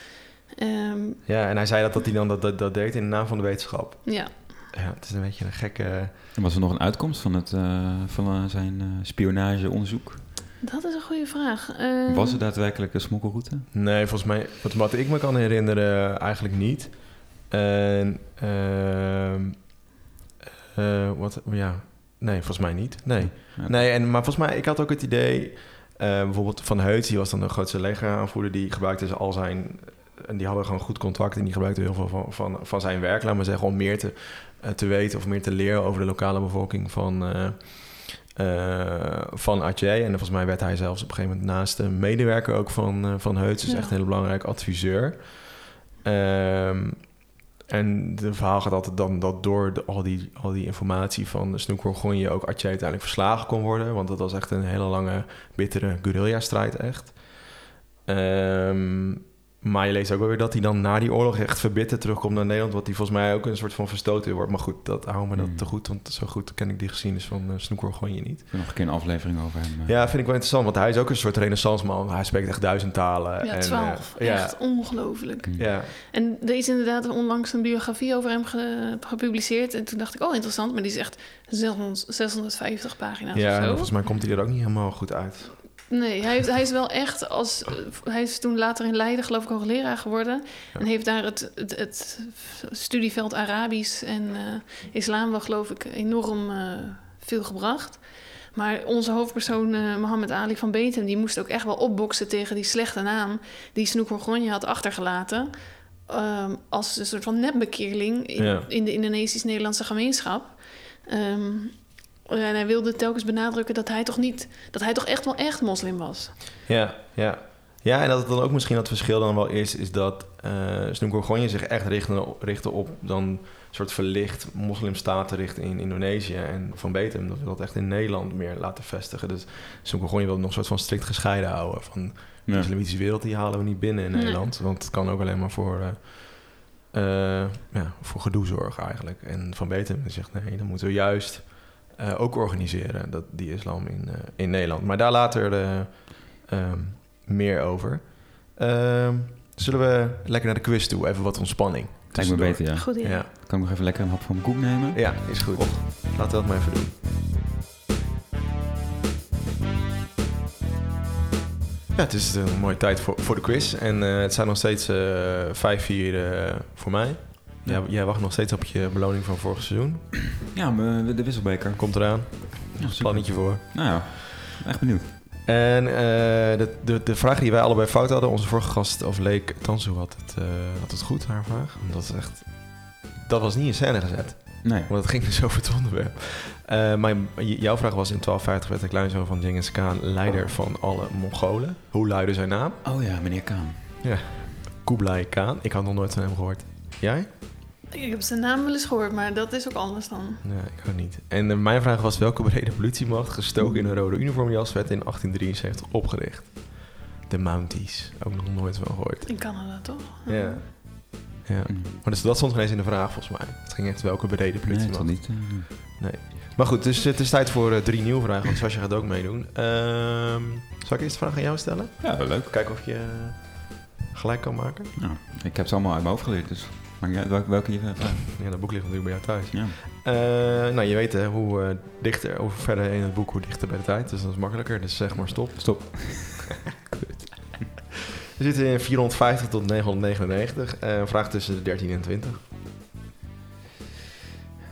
Ehm, ja, en hij zei dat, dat hij dan dat, dat, dat deed in de naam van de wetenschap. ja, Ja, het is een beetje een gekke... En was er nog een uitkomst van, het, eh, van eh, zijn eh, spionageonderzoek? dat is een goede vraag. Was er daadwerkelijk een smokkelroute? Nee, volgens mij, wat, wat ik me kan herinneren, eigenlijk niet. En, ehm, eh, wat, ja, nee, volgens mij niet. Nee. Ja. Nee, en, maar volgens mij, ik had ook het idee, eh, bijvoorbeeld Van Heut, die was dan de grootste legeraanvoerder, die gebruikte al zijn, en die hadden gewoon goed contact en die gebruikte heel veel van, van, van zijn werk, laat maar zeggen, om meer te, eh, te weten of meer te leren over de lokale bevolking van, eh, eh, van Aceh. En volgens mij werd hij zelfs op een gegeven moment naast de medewerker ook van, van Heut, dus Ja. echt een hele belangrijke adviseur. Ehm, en de verhaal gaat altijd dan dat door de- al, die, al die informatie van de Snoekworgonje ook Aceh uiteindelijk verslagen kon worden. Want dat was echt een hele lange, bittere guerrilla-strijd echt. Ehm, maar je leest ook wel weer dat hij dan na die oorlog echt verbitterd terugkomt naar Nederland. Wat hij volgens mij ook een soort van verstoten wordt. Maar goed, dat hou me dat Hmm. te goed. Want zo goed ken ik die geschiedenis van uh, Snoekworgonje niet. Ik heb nog een keer een aflevering over hem. eh. Ja, vind ik wel interessant. Want hij is ook een soort renaissance man. Hij spreekt echt duizend talen. ja, en, twaalf. eh, ja, Echt ongelooflijk. Mm. ja, En er is inderdaad onlangs een biografie over hem ge- gepubliceerd. En toen dacht ik, oh interessant, maar die is echt 600 650 pagina's ja, of zo. volgens mij komt hij er ook niet helemaal goed uit. Nee, hij, heeft, hij is wel echt als... eh, Hij is toen later in Leiden geloof ik hoogleraar geworden. Ja. En heeft daar het, het, het studieveld Arabisch en eh, islam wel geloof ik enorm eh, veel gebracht. Maar onze hoofdpersoon eh, Mohammed Ali van Betem... die moest ook echt wel opboksen tegen die slechte naam... die Snoek Gorgonje had achtergelaten... ehm, als een soort van nepbekeerling in, Ja. in de Indonesisch-Nederlandse gemeenschap. Ehm, en hij wilde telkens benadrukken dat hij toch niet... dat hij toch echt wel echt moslim was. Ja, ja. Ja, en dat het dan ook misschien dat verschil dan wel is, is dat uh, Snoek Gorgonje zich echt richtte, richtte op dan een soort verlicht moslimstaten richten in Indonesië. En Van Betem, dat wil dat echt in Nederland meer laten vestigen. Dus Snoek Gorgonje wil het nog een soort van strikt gescheiden houden. Van de Ja. islamitische wereld, die halen we niet binnen in Nee. Nederland. Want het kan ook alleen maar voor, eh, eh, ja, voor gedoe zorgen eigenlijk. En Van Betem zegt, nee, dan moeten we juist eh, ook organiseren, dat, die islam in, eh, in Nederland. Maar daar later eh, ehm, meer over. Ehm, zullen we lekker naar de quiz toe? Even wat ontspanning. Lijkt me beter, ja. Goed idee. Ja, Kan ik nog even lekker een hap van mijn koek nemen? ja, is goed. Laten we dat maar even doen. Ja, het is een mooie tijd voor, voor de quiz. En eh, het zijn nog steeds eh 5-4 eh, voor mij. Ja. Jij, jij wacht nog steeds op je beloning van vorig seizoen. [clears throat] Ja, de wisselbeker. Komt eraan. Ja, plannetje voor. Nou ja, echt benieuwd. En eh, de, de, de vraag die wij allebei fout hadden, onze vorige gast of Leek Tansu had het, eh, had het goed, haar vraag. Omdat het echt, dat was niet in scène gezet. Nee. Want het ging dus [laughs] over het onderwerp. Eh, maar jouw vraag was in 1250 werd de kleinzoon van Genghis Khan leider van alle Mongolen. Hoe luidde zijn naam? Oh ja, meneer Kaan. Kublai Khan. Ik had nog nooit van hem gehoord. Jij? Ik heb zijn naam wel eens gehoord, maar dat is ook anders dan. Nee, ik ook niet. En eh, mijn vraag was welke brede politiemacht gestoken in een rode uniformjas werd in 1873 opgericht? De Mounties. Ook nog nooit van gehoord. In Canada, toch? Ja. ja. Mm. Maar dus, dat stond geen eens in de vraag volgens mij. Het ging echt welke brede Nee, politiemacht. toch niet. eh, Maar goed, dus het is tijd voor eh, drie nieuwe vragen, want Sascha gaat ook meedoen. Ehm zal ik eerst de vraag aan jou stellen? ja, leuk. Kijken of je gelijk kan maken. Nou, ik heb ze allemaal uit mijn hoofd geleerd, dus maakt niet uit welke, je vraagt. Ja, dat boek ligt natuurlijk bij jou thuis. Ja. Eh, nou, je weet hè, hoe eh, dichter, hoe verder in het boek, hoe dichter bij de tijd. Dus dat is makkelijker. Dus zeg maar stop. Stop. [laughs] We zitten in 450 tot 999. Eh vraag tussen de 13 en 20.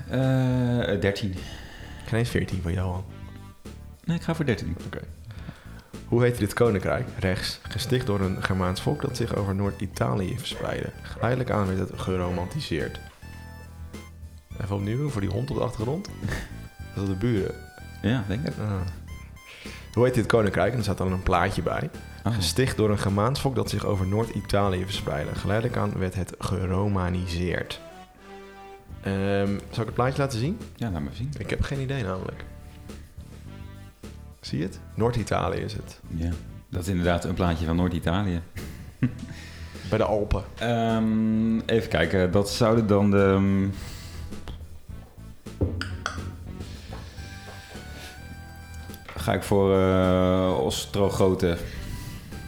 Eh 13. Geen eens 14 van jou al. Nee, ik ga voor 13. Oké. Hoe heette dit koninkrijk? Rechts. Gesticht door een Germaans volk dat zich over Noord-Italië verspreidde. Geleidelijk aan werd het geromantiseerd. Even opnieuw voor die hond op de achtergrond. Dat is de buren. Ja, denk ik. Ah. Hoe heet dit koninkrijk? En er staat dan een plaatje bij. Oh. Gesticht door een Germaans volk dat zich over Noord-Italië verspreidde. Geleidelijk aan werd het geromaniseerd. Ehm, zal ik het plaatje laten zien? Ja, laat me zien. Ik heb geen idee namelijk. Zie je het? Noord-Italië is het. Ja. Dat is inderdaad een plaatje van Noord-Italië. Bij de Alpen. Ehm, even kijken, dat zouden dan de... ehm, Ga ik voor eh Ostrogoten.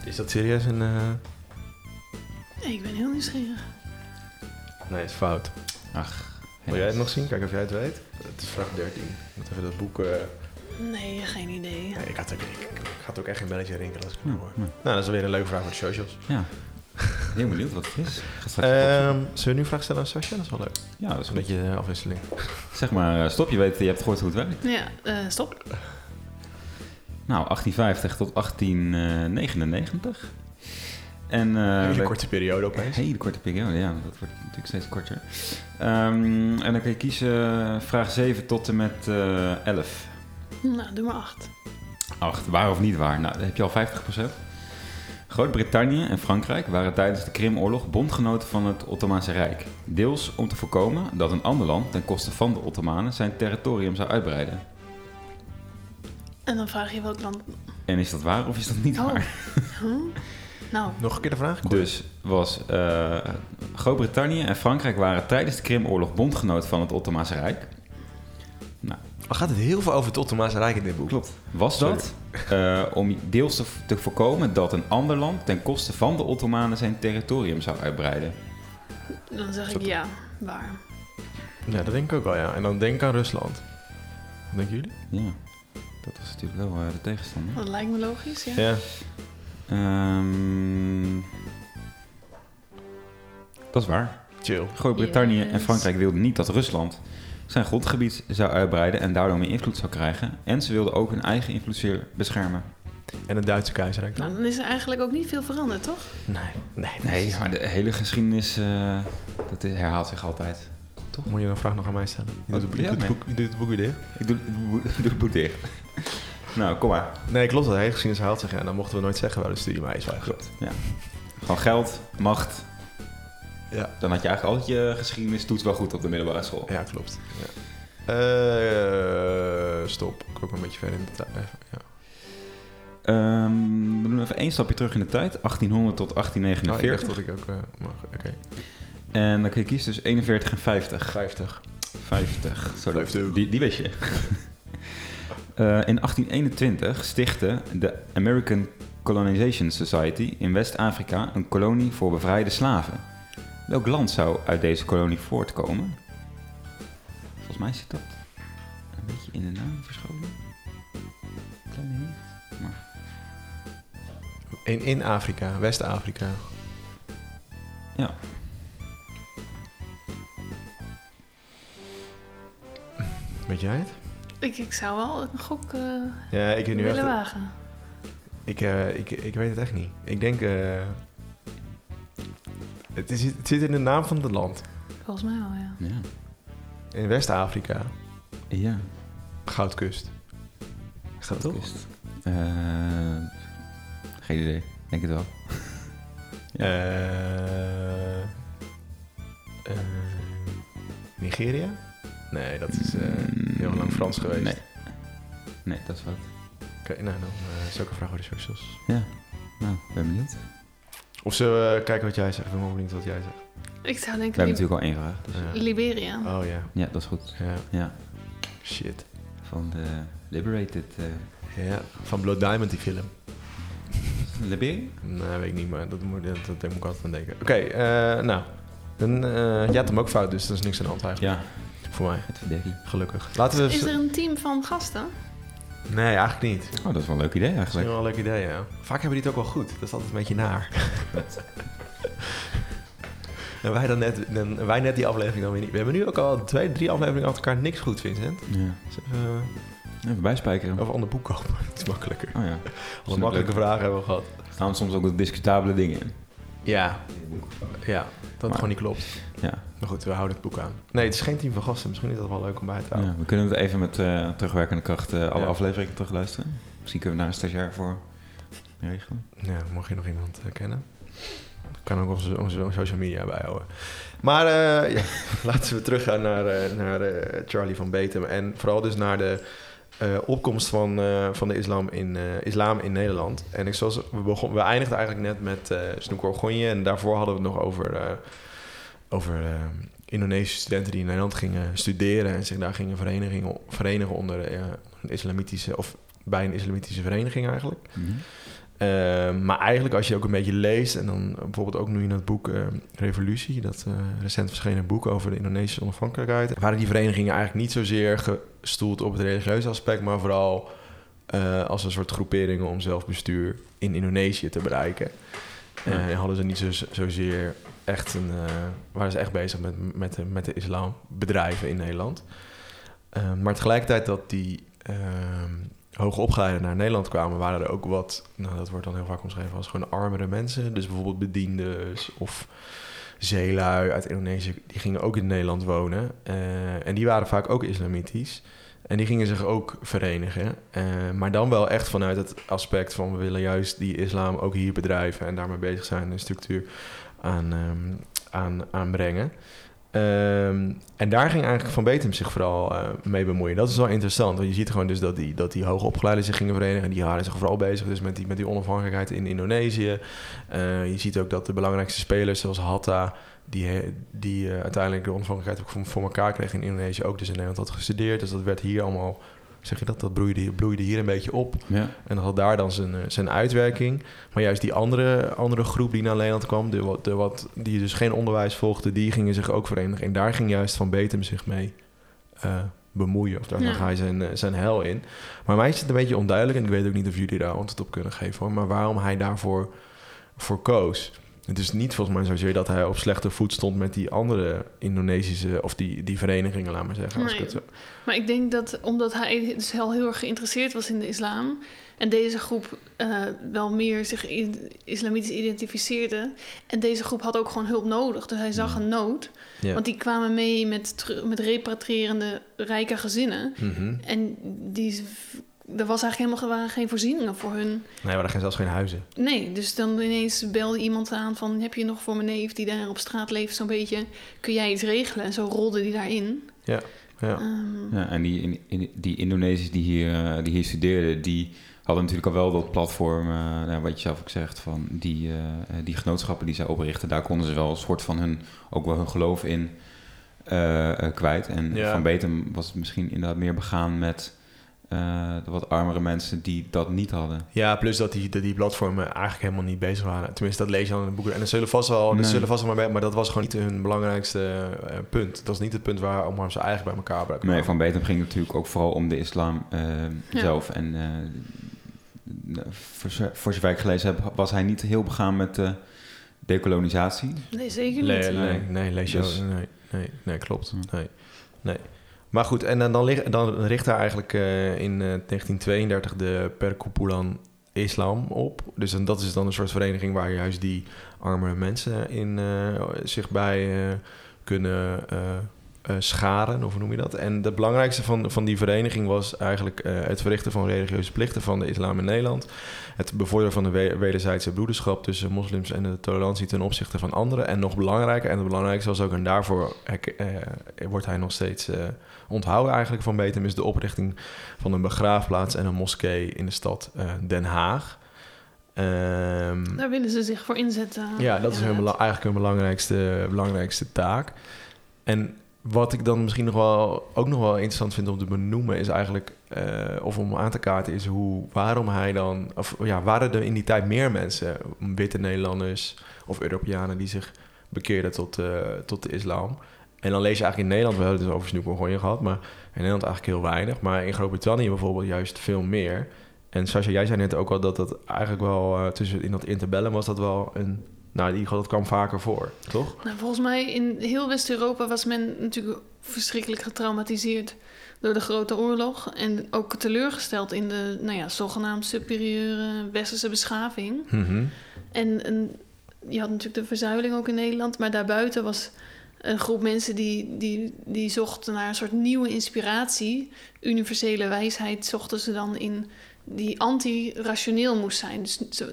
Is dat serieus een... eh, Ik ben heel nieuwsgierig. Nee, is fout. Ach. Wil jij het nog zien? Kijk of jij het weet. Het is vraag 13. Ik moet even dat boek... eh, Nee, geen idee. Nee, ik had, ook, ik, ik had ook echt geen belletje rinkelen als ik het Ja, hoor. ja. Nou, dat is weer een leuke vraag voor de socials. Ja. [laughs] Heel benieuwd wat het is. Ik ga straks Ehm opzoeken. zullen we nu een vraag stellen aan Sascha? Dat is wel leuk. ja, dat is Een beetje eh, afwisseling. [laughs] Zeg maar, eh, stop. Je weet, je hebt gehoord hoe het werkt. Ja, eh, stop. Nou, 1850 tot 1899. En, eh, Een hele korte periode Een opeens. hele korte periode, ja. Dat wordt natuurlijk steeds korter. Ehm, en dan kan je kiezen vraag 7 tot en met eh 11. Nou, doe maar acht. 8. Waar of niet waar? Nou, dan heb je al 50%. Groot-Brittannië en Frankrijk waren tijdens de Krimoorlog bondgenoten van het Ottomaanse Rijk. Deels om te voorkomen dat een ander land ten koste van de Ottomanen zijn territorium zou uitbreiden. En dan vraag je welk land... En is dat waar of is dat niet Oh. waar? Huh? Nou, Nog een keer de vraag? Dus was eh, Groot-Brittannië en Frankrijk waren tijdens de Krimoorlog bondgenoot van het Ottomaanse Rijk. Oh, gaat het heel veel over het Ottomaanse Rijk in dit boek? Klopt. Was dat eh, om deels te, te voorkomen dat een ander land ten koste van de Ottomanen zijn territorium zou uitbreiden? dan zeg ik Dat- ja. Waar? Ja, dat denk ik ook wel, ja. En dan denk ik aan Rusland. Wat denken jullie? Ja, dat was natuurlijk wel eh, de tegenstander. Dat lijkt me logisch, ja. Ja. Ehm, dat is waar. Chill. Groot-Brittannië en. Frankrijk wilden niet dat Rusland zijn grondgebied zou uitbreiden en daardoor meer invloed zou krijgen. En ze wilden ook hun eigen invloedssfeer beschermen. En het Duitse keizerrijk Nou, dan? is er eigenlijk ook niet veel veranderd, toch? Nee. Nee, Nee, maar de hele geschiedenis eh, dat herhaalt zich altijd. Moet je een vraag nog aan mij stellen? Je doet het, je Ja, doet het boek, je doet het boek weer dicht. Ik doe, het boek dicht. nou, kom maar. Nee, klopt. De hele geschiedenis haalt zich. En dan mochten we nooit zeggen waar de studie maar is. Klopt. Ja. Gewoon geld, macht. Ja. Dan had je eigenlijk altijd je geschiedenistoets wel goed op de middelbare school. Ja, klopt. Ja. Eh, stop. Ik ook een beetje verder in de tijd. Even, Ja. Ehm, we doen even één stapje terug in de tijd. 1800 tot Oh, ik dacht 1849. dat ik ook eh, mag. Oké. En dan kun je kiezen tussen 41 en 50. 50. 50. Zo, dat- 50. Die, die wist je. [laughs] Eh, in 1821 stichtte de American Colonization Society in West-Afrika een kolonie voor bevrijde slaven. Welk land zou uit deze kolonie voortkomen? Volgens mij zit dat een beetje in de naam verscholen. Kleine hint. Maar In, in Afrika. West-Afrika. ja, Weet jij het? Ik, ik zou wel een gok eh, Ja, ik weet nu willen echt... wagen. Ik, eh, ik, ik weet het echt niet. Ik denk... eh, het, is, het zit in de naam van het land. Volgens mij wel, ja. ja. In West-Afrika. Ja. Goudkust. Is dat toch? Kust. Eh, geen idee. Denk het wel. [laughs] Ja. Eh, eh, Nigeria? Nee, dat is eh, heel lang Frans geweest. Nee. Nee, dat is fout. Oké, nou dan uh, een vraag voor de socials. Ja. Nou, ben benieuwd. Of zullen we kijken wat jij zegt? Ik ben wel benieuwd wat jij zegt. Ik zou We denken hebben Li- natuurlijk al één vraag. Dus. Ja. Liberia. Oh ja. Ja, dat is goed. ja. Ja. Shit. Van de Liberated. eh Ja, van Blood Diamond die film. Liberia? Nee, weet ik niet, maar dat moet, dat, dat moet ik altijd aan denken. Oké, eh, nou. Dan, eh, jij had hem ook fout, dus dat is niks aan de hand eigenlijk. Ja, Voor mij, het gelukkig. Laten we... Is er een team van gasten? Nee, eigenlijk niet. Oh, dat is wel een leuk idee Dat is eigenlijk. wel een leuk idee, ja. Vaak hebben die het ook wel goed. Dat is altijd een beetje naar. [laughs] en wij, dan net, dan, wij net die aflevering dan weer niet. We hebben nu ook al twee, drie afleveringen achter elkaar niks goed, Vincent. Ja. Dus even, Even bijspijkeren. Of ander boek kopen. [laughs] Het is makkelijker. Oh ja. Alle makkelijke vragen hebben we gehad. Er staan soms ook wat discutabele dingen in. Ja, ja dat Maar- gewoon niet klopt. Ja. Maar goed, we houden het boek aan. Nee, het is geen team van gasten. Misschien is dat wel leuk om bij te houden. ja. We kunnen het even met eh, terugwerkende kracht eh, alle Ja. afleveringen terugluisteren. Misschien kunnen we daar een stagiair voor regelen. Ja, mocht je nog iemand eh, kennen. Kan ook onze, onze social media bijhouden. Maar [laughs] ja, laten we teruggaan naar, naar Charlie van Betem. En vooral dus naar de eh, opkomst van, eh, van de islam in, eh, islam in Nederland. En ik zoals we, begon, we eindigden eigenlijk net met eh Snoek Orgonje. En daarvoor hadden we het nog over, over Indonesische studenten die in Nederland gingen studeren. En zich daar gingen verenigen, verenigen onder een islamitische... of bij een islamitische vereniging eigenlijk. Uh, maar eigenlijk als je ook een beetje leest... en dan bijvoorbeeld ook nu in het boek uh, Revolutie... dat uh, recent verschenen boek over de Indonesische onafhankelijkheid... waren die verenigingen eigenlijk niet zozeer gestoeld op het religieuze aspect... maar vooral uh, als een soort groeperingen om zelfbestuur in Indonesië te bereiken. Ja. En hadden ze niet zo, zozeer echt een... uh, waren ze echt bezig met, met, de, met de islambedrijven in Nederland. Maar tegelijkertijd dat die... hoogopgeleiden naar Nederland kwamen, waren er ook wat, nou dat wordt dan heel vaak omschreven als gewoon armere mensen. Dus bijvoorbeeld bediendes of zeelui uit Indonesië, die gingen ook in Nederland wonen. Uh, en die waren vaak ook islamitisch. En die gingen zich ook verenigen. Uh, maar dan wel echt vanuit het aspect van we willen juist die islam ook hier bedrijven en daarmee bezig zijn een structuur aan, um, aan, aanbrengen. Um, en daar ging eigenlijk Van Betem zich vooral uh, mee bemoeien. Dat is wel interessant, want je ziet gewoon dus dat die, dat die hoogopgeleiden zich gingen verenigen. En die waren zich vooral bezig dus met die, met die onafhankelijkheid in Indonesië. Uh, je ziet ook dat de belangrijkste spelers zoals Hatta... die, die uh, uiteindelijk de onafhankelijkheid ook voor, elkaar kreeg in Indonesië... ook dus in Nederland had gestudeerd. Dus dat werd hier allemaal... Zeg je dat? Dat bloeide, bloeide hier een beetje op. Ja. En dat had daar dan zijn, zijn uitwerking. Maar juist die andere, andere groep die naar Nederland kwam, de, wat, de wat, die dus geen onderwijs volgde, die gingen zich ook verenigen. En daar ging juist Van Betem zich mee uh, bemoeien. Of daar ja. zag hij zijn, zijn hel in. Maar mij is het een beetje onduidelijk, en ik weet ook niet of jullie daar antwoord op kunnen geven hoor, maar waarom hij daarvoor voor koos. Het is niet volgens mij zozeer dat hij op slechte voet stond met die andere Indonesische, of die, die verenigingen, laat maar zeggen. Als ik het zo... Maar ik denk dat omdat hij dus heel, heel erg geïnteresseerd was in de islam. En deze groep uh, wel meer zich islamitisch identificeerde. En deze groep had ook gewoon hulp nodig. Dus hij zag een nood. Ja. Want die kwamen mee met, met repatrierende rijke gezinnen. Mm -hmm. En die er was eigenlijk helemaal waren geen voorzieningen voor hun. Nee, er waren zelfs geen huizen. Nee, dus dan ineens belde iemand aan van... heb je nog voor mijn neef die daar op straat leeft zo'n beetje... kun jij iets regelen? En zo rolde die daarin. Ja, ja. Um, ja en die, in, die Indonesiërs die hier, uh, die hier studeerden... die hadden natuurlijk al wel dat platform... Uh, nou, wat je zelf ook zegt, van die, uh, die genootschappen die zij oprichten... daar konden ze wel een soort van hun, ook wel hun geloof in kwijt. En ja. Van Betem was misschien inderdaad meer begaan met... Uh, de wat armere mensen die dat niet hadden. Ja, plus dat die, dat die platformen eigenlijk helemaal niet bezig waren. Tenminste, dat lees je dan in de boeken. En er zullen vast wel, nee. zullen vast wel maar, maar dat was gewoon niet hun belangrijkste uh, punt. Dat was niet het punt waar Omar ze eigenlijk bij elkaar braken. Nee, Van Betem ging natuurlijk ook vooral om de islam uh, ja. zelf. En voor, voor zover ik gelezen heb, was hij niet heel begaan met de decolonisatie. Nee, zeker niet. Nee, nee, nee lees je dus, nee, nee, nee, klopt. Nee, nee. Maar goed, en dan, dan, richt hij eigenlijk uh, in uh, 1932 de Perkumpulan Islam op. Dus dat is dan een soort vereniging waar juist die arme mensen in uh, zich bij kunnen scharen, of hoe noem je dat? En het belangrijkste van, van die vereniging was eigenlijk het verrichten van religieuze plichten van de islam in Nederland. Het bevorderen van de wederzijdse broederschap tussen moslims en de tolerantie ten opzichte van anderen. En nog belangrijker, en het belangrijkste was ook, en daarvoor wordt hij nog steeds onthouden eigenlijk van Betem is de oprichting van een begraafplaats en een moskee in de stad Den Haag. Um, Daar willen ze zich voor inzetten. Ja, dat is hun, eigenlijk hun belangrijkste, belangrijkste taak. En wat ik dan misschien nog wel, ook nog wel interessant vind om te benoemen, is eigenlijk, uh, of om aan te kaarten, is hoe, waarom hij dan, of ja, waren er in die tijd meer mensen, witte Nederlanders of Europeanen, die zich bekeerden tot, uh, tot de islam? En dan lees je eigenlijk in Nederland, we hebben het dus over Snoep Oranje gehad, maar in Nederland eigenlijk heel weinig. Maar in Groot-Brittannië bijvoorbeeld juist veel meer. En Sascha, jij zei net ook al dat dat eigenlijk wel uh, tussen in dat interbellum was dat wel een Nou, in ieder geval, dat kwam vaker voor, toch? Nou, volgens mij in heel West-Europa was men natuurlijk verschrikkelijk getraumatiseerd door de Grote Oorlog. En ook teleurgesteld in de nou ja, zogenaamd superieure westerse beschaving. Mhm. En, en je had natuurlijk de verzuiling ook in Nederland, maar daarbuiten was een groep mensen die, die, die zochten naar een soort nieuwe inspiratie. Universele wijsheid zochten ze dan in die anti-rationeel moest zijn. Dus, zo,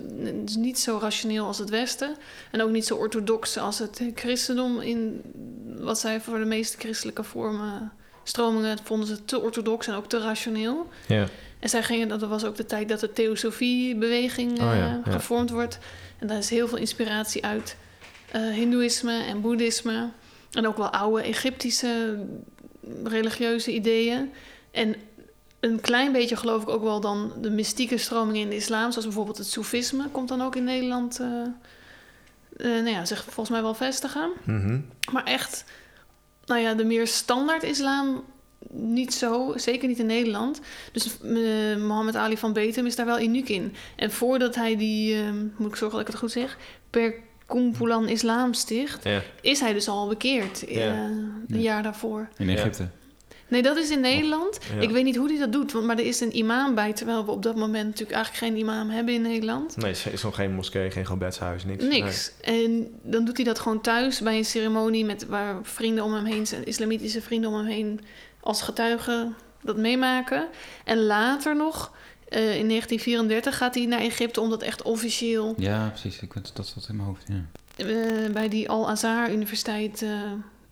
dus niet zo rationeel als het Westen en ook niet zo orthodox als het christendom. In wat zij voor de meeste christelijke vormen, stromingen, vonden ze te orthodox en ook te rationeel. Ja. En zij gingen, dat was ook de tijd dat de theosofiebeweging Oh ja, eh, ja. gevormd wordt. En daar is heel veel inspiratie uit eh, Hindoeïsme en Boeddhisme. En ook wel oude Egyptische religieuze ideeën. En een klein beetje geloof ik ook wel dan de mystieke stromingen in de islam, zoals bijvoorbeeld het Soefisme, komt dan ook in Nederland, eh, eh, nou ja, zich volgens mij wel vestigen. Mhm. Maar echt, nou ja, de meer standaard islam niet zo, zeker niet in Nederland. Dus eh, Mohammed Ali van Betem is daar wel uniek in. En voordat hij die, eh, moet ik zorgen dat ik het goed zeg, per Kumpulan Islam sticht, Ja. is hij dus al bekeerd eh, Ja. een Ja. jaar daarvoor. In Ja. Egypte. Nee, dat is in Nederland. Ja. Ik weet niet hoe hij dat doet, want, maar er is een imam bij, terwijl we op dat moment natuurlijk eigenlijk geen imam hebben in Nederland. Nee, er is nog geen moskee, geen gebedshuis, niks. Niks. En dan doet hij dat gewoon thuis bij een ceremonie met waar vrienden om hem heen, zijn islamitische vrienden om hem heen, als getuigen dat meemaken. En later nog, eh, in 1934, gaat hij naar Egypte om dat echt officieel Ja, precies. Ik weet dat zat in mijn hoofd. Ja. eh, bij die Al-Azhar Universiteit eh,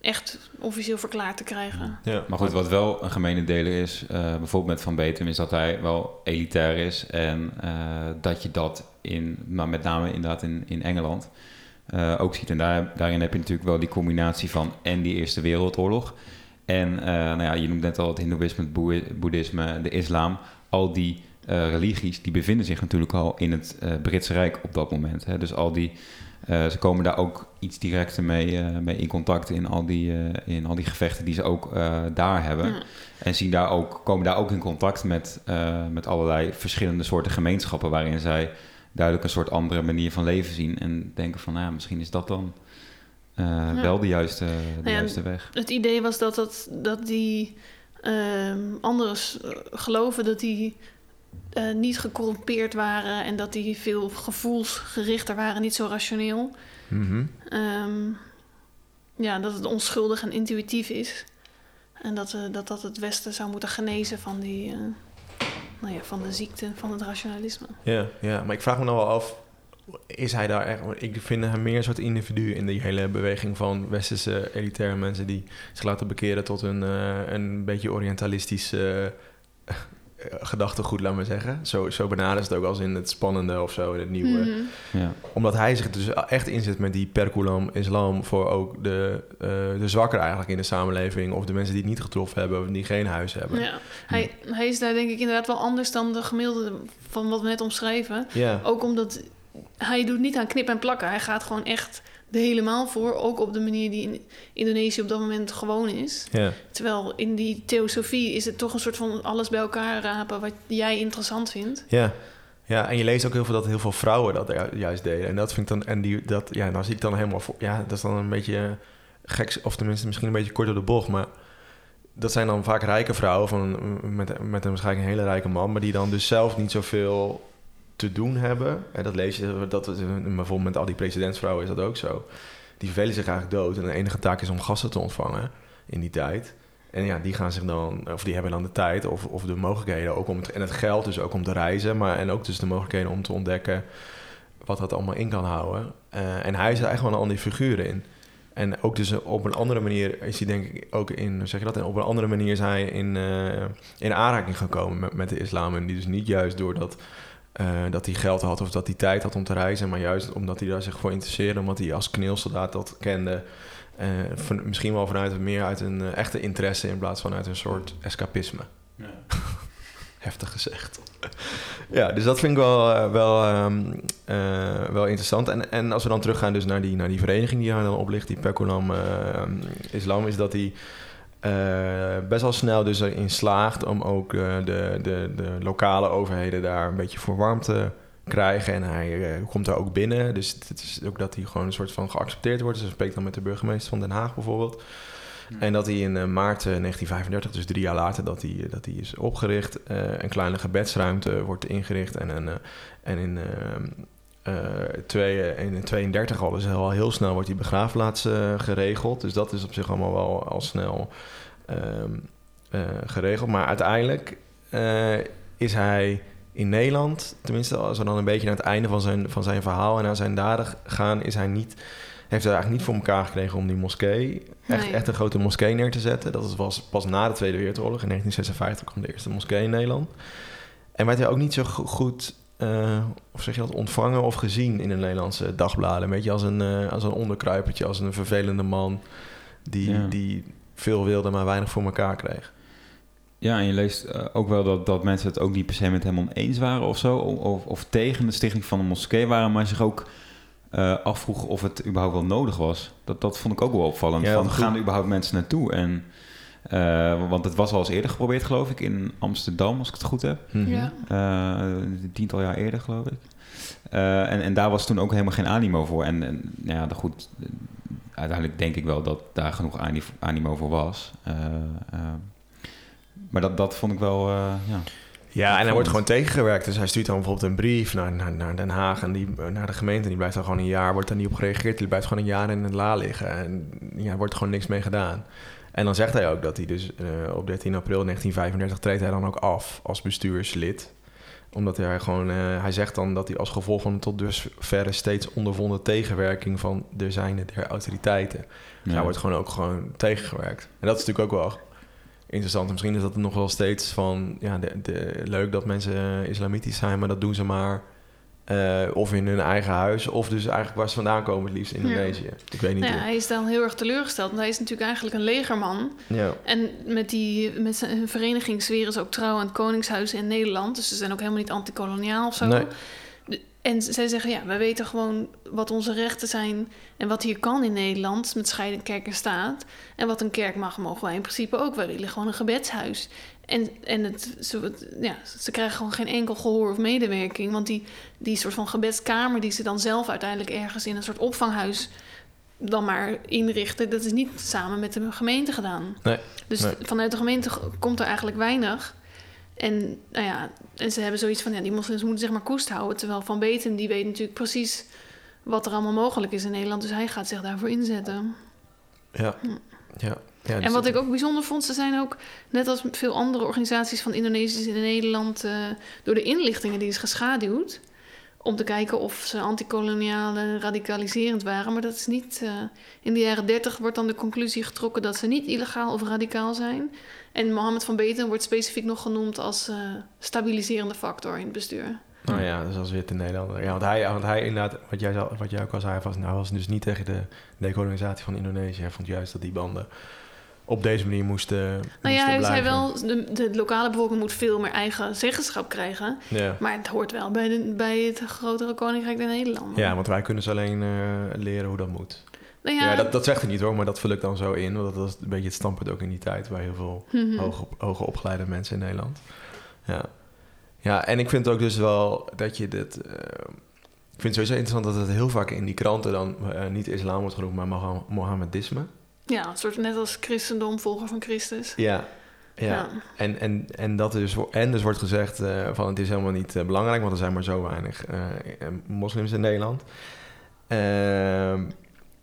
echt officieel verklaard te krijgen. Ja. Maar goed, wat wel een gemene deler is, eh, bijvoorbeeld met Van Betem, is dat hij wel elitair is. En eh, dat je dat in, maar met name inderdaad in, in Engeland eh, ook ziet. En daar, daarin heb je natuurlijk wel die combinatie van en die Eerste Wereldoorlog. En eh, nou ja, je noemt net al het Hindoeïsme, het Boe- Boeddhisme, de islam. Al die eh, religies, die bevinden zich natuurlijk al in het eh, Britse Rijk op dat moment. Hè. Dus al die, ze komen daar ook iets directer mee, eh, mee in contact in al, die, eh, in al die gevechten die ze ook eh, daar hebben. Ja. En zien daar ook, komen daar ook in contact met, eh, met allerlei verschillende soorten gemeenschappen... waarin zij duidelijk een soort andere manier van leven zien. En denken van, nou ja, misschien is dat dan eh, Ja. wel de juiste, de Nou ja, juiste weg. Het idee was dat, dat, dat die s- geloven dat die eh, niet gecorrumpeerd waren en dat die veel gevoelsgerichter waren, niet zo rationeel. Mhm. Ehm, ja, dat het onschuldig en intuïtief is. En dat, eh, dat dat het Westen zou moeten genezen van, die, eh, nou ja, van de ziekte, van het rationalisme. Ja, ja, maar ik vraag me nou wel af, is hij daar echt... Ik vind hem meer een soort individu in die hele beweging van westerse elitaire mensen die zich laten bekeren tot een, een beetje orientalistisch eh, gedachtegoed, laat maar zeggen. Zo, zo ze het ook als in het spannende of zo, in het nieuwe. Mhm. Ja. Omdat hij zich dus echt inzet met die perculam islam voor ook de, eh de zwakker eigenlijk in de samenleving. Of de mensen die het niet getroffen hebben of die geen huis hebben. Ja, hij, hij is daar denk ik inderdaad wel anders dan de gemiddelde van wat we net omschreven. Ook omdat hij doet niet aan knip en plakken. Hij gaat gewoon echt er helemaal voor. Ook op de manier die in Indonesië op dat moment gewoon is. ja. Terwijl in die theosofie is het toch een soort van alles bij elkaar rapen wat jij interessant vindt. Ja. Ja, en je leest ook heel veel dat heel veel vrouwen dat ju- juist deden. En dat vind ik dan, en die, dat, ja, nou zie ik dan helemaal voor, ja, dat is dan een beetje gek, of tenminste misschien een beetje kort door de bocht, maar dat zijn dan vaak rijke vrouwen van, met, met een waarschijnlijk een hele rijke man, maar die dan dus zelf niet zoveel te doen hebben. En dat lees je, dat bijvoorbeeld met al die presidentsvrouwen is dat ook zo. Die vervelen zich eigenlijk dood en de enige taak is om gasten te ontvangen in die tijd. En ja, die gaan zich dan, of die hebben dan de tijd of, of de mogelijkheden ook om het, en het geld dus ook om te reizen, maar en ook dus de mogelijkheden om te ontdekken wat dat allemaal in kan houden. Eh, en hij is echt wel een andere figuur in. En ook dus op een andere manier is hij denk ik ook in, zeg je dat? En op een andere manier is hij in, eh, in aanraking gekomen met, met de islam. En die dus niet juist doordat eh, dat hij geld had of dat hij tijd had om te reizen, maar juist omdat hij daar zich voor interesseerde, omdat hij als kneelsoldaat dat kende. Eh, van- misschien wel vanuit meer uit een eh, echte interesse in plaats van uit een soort escapisme. [laughs] Heftig gezegd. [laughs] ja, dus dat vind ik wel, wel, ehm, eh, wel interessant. En, en als we dan teruggaan dus naar die, naar die vereniging die hij dan oplicht, die Pekulam eh, Islam, is dat hij eh, best wel snel dus erin slaagt om ook eh, de, de, de lokale overheden daar een beetje voor warm te krijgen. En hij eh, komt daar ook binnen. Dus het is ook dat hij gewoon een soort van geaccepteerd wordt. Dus hij spreekt dan met de burgemeester van Den Haag bijvoorbeeld. En dat hij in maart eh, 1935, dus drie jaar later, dat hij, dat hij is opgericht. Een kleine gebedsruimte wordt ingericht. En, een, en in, ehm, eh, twee, in 32 al, dus al heel snel wordt die begraafplaats eh, geregeld. Dus dat is op zich allemaal wel al snel ehm, eh, geregeld. Maar uiteindelijk eh, is hij in Nederland, tenminste als we dan een beetje naar het einde van zijn, van zijn verhaal en naar zijn daden gaan, is hij niet, heeft hij eigenlijk niet voor elkaar gekregen om die moskee, echt, Nee. echt een grote moskee neer te zetten. Dat was pas na de Tweede Wereldoorlog. In 1956 kwam de eerste moskee in Nederland. En werd hij ook niet zo go- goed, eh, of zeg je dat, ontvangen of gezien in de Nederlandse dagbladen. Een beetje als een, eh, als een onderkruipertje, als een vervelende man die, Ja. die veel wilde, maar weinig voor elkaar kreeg. Ja, en je leest eh, ook wel dat, dat mensen het ook niet per se met hem oneens waren of zo. Of, of, tegen de stichting van een moskee waren, maar zich ook afvroegen of het überhaupt wel nodig was. Dat, dat vond ik ook wel opvallend. Ja, van, gaan er überhaupt mensen naartoe? En, eh, want het was al eens eerder geprobeerd, geloof ik, in Amsterdam, als ik het goed heb. Mhm. Ja. Eh, een tiental jaar eerder, geloof ik. Eh, en, en daar was toen ook helemaal geen animo voor. En, en ja, de goed, uiteindelijk denk ik wel dat daar genoeg ani- animo voor was. Maar dat, dat vond ik wel, eh, ja. Ja, en hij wordt gewoon tegengewerkt. Dus hij stuurt dan bijvoorbeeld een brief naar, naar, naar Den Haag en die, naar de gemeente. En die blijft dan gewoon een jaar, wordt daar niet op gereageerd. Die blijft gewoon een jaar in het la liggen. En ja, er wordt gewoon niks mee gedaan. En dan zegt hij ook dat hij dus eh, op 13 april 1935 treedt hij dan ook af als bestuurslid. Omdat hij gewoon, eh, hij zegt dan dat hij als gevolg van de tot dusverre steeds ondervonden tegenwerking van de zijne der autoriteiten. Dus hij wordt gewoon ook gewoon tegengewerkt. En dat is natuurlijk ook wel interessant. Misschien is dat nog wel steeds van... Ja, de, de, leuk dat mensen eh, islamitisch zijn, maar dat doen ze maar... eh, of in hun eigen huis, of dus eigenlijk waar ze vandaan komen, het liefst Indonesië. Ik weet niet. Nou ja, hij is dan heel erg teleurgesteld. Want hij is natuurlijk eigenlijk een legerman. Ja. En met, die, met zijn vereniging zweren ze ook trouw aan het Koningshuis in Nederland. Dus ze zijn ook helemaal niet antikoloniaal of zo. Nee. En zij zeggen, ja, wij weten gewoon wat onze rechten zijn... en wat hier kan in Nederland met scheiding kerk en staat. En wat een kerk mag, mogen wij in principe ook. Wij willen gewoon een gebedshuis. En, en het, ze, ja, ze krijgen gewoon geen enkel gehoor of medewerking. Want die, die soort van gebedskamer die ze dan zelf uiteindelijk ergens in een soort opvanghuis dan maar inrichten, dat is niet samen met de gemeente gedaan. Nee, Dus nee. vanuit de gemeente komt er eigenlijk weinig. En, nou ja, en ze hebben zoiets van, ja, die moslims moeten zeg maar koest houden. Terwijl Van Beten, die weet natuurlijk precies wat er allemaal mogelijk is in Nederland. Dus hij gaat zich daarvoor inzetten. Ja. Ja. Ja dus en wat ik ook bijzonder vond, ze zijn ook, net als veel andere organisaties van Indonesiërs in Nederland, eh, door de inlichtingen die is geschaduwd. Om te kijken of ze antikoloniale radicaliserend waren. Maar dat is niet. eh, in de jaren 30 wordt dan de conclusie getrokken dat ze niet illegaal of radicaal zijn. En Mohammed van Beten wordt specifiek nog genoemd als eh, stabiliserende factor in het bestuur. Nou ja, dat is als wit in Nederland. Ja, want hij, want hij inderdaad, wat jij, wat jij ook al zei, was, nou, was dus niet tegen de decolonisatie van Indonesië. Hij vond juist dat die banden op deze manier moesten. Nou ja, hij zei wel, de, de lokale bevolking moet veel meer eigen zeggenschap krijgen. Ja. Maar het hoort wel bij, de, bij het grotere koninkrijk der Nederlanden. ja, want wij kunnen ze alleen eh, leren hoe dat moet. Nou Ja, ja, dat, dat zegt hij niet hoor, maar dat vul ik dan zo in. Want dat was een beetje het standpunt ook in die tijd bij heel veel [laughs] Mhm. hoge, hoge opgeleide mensen in Nederland. Ja. ja, en ik vind ook dus wel dat je dit... eh, ik vind het sowieso interessant dat het heel vaak in die kranten dan eh, niet islam wordt genoemd, maar Moha- Mohammedisme. Ja, een soort net als christendom, volger van Christus. Ja, ja. Ja. En, en, en, dat wo- en dus wordt gezegd eh, van het is helemaal niet eh, belangrijk, want er zijn maar zo weinig eh, moslims in Nederland.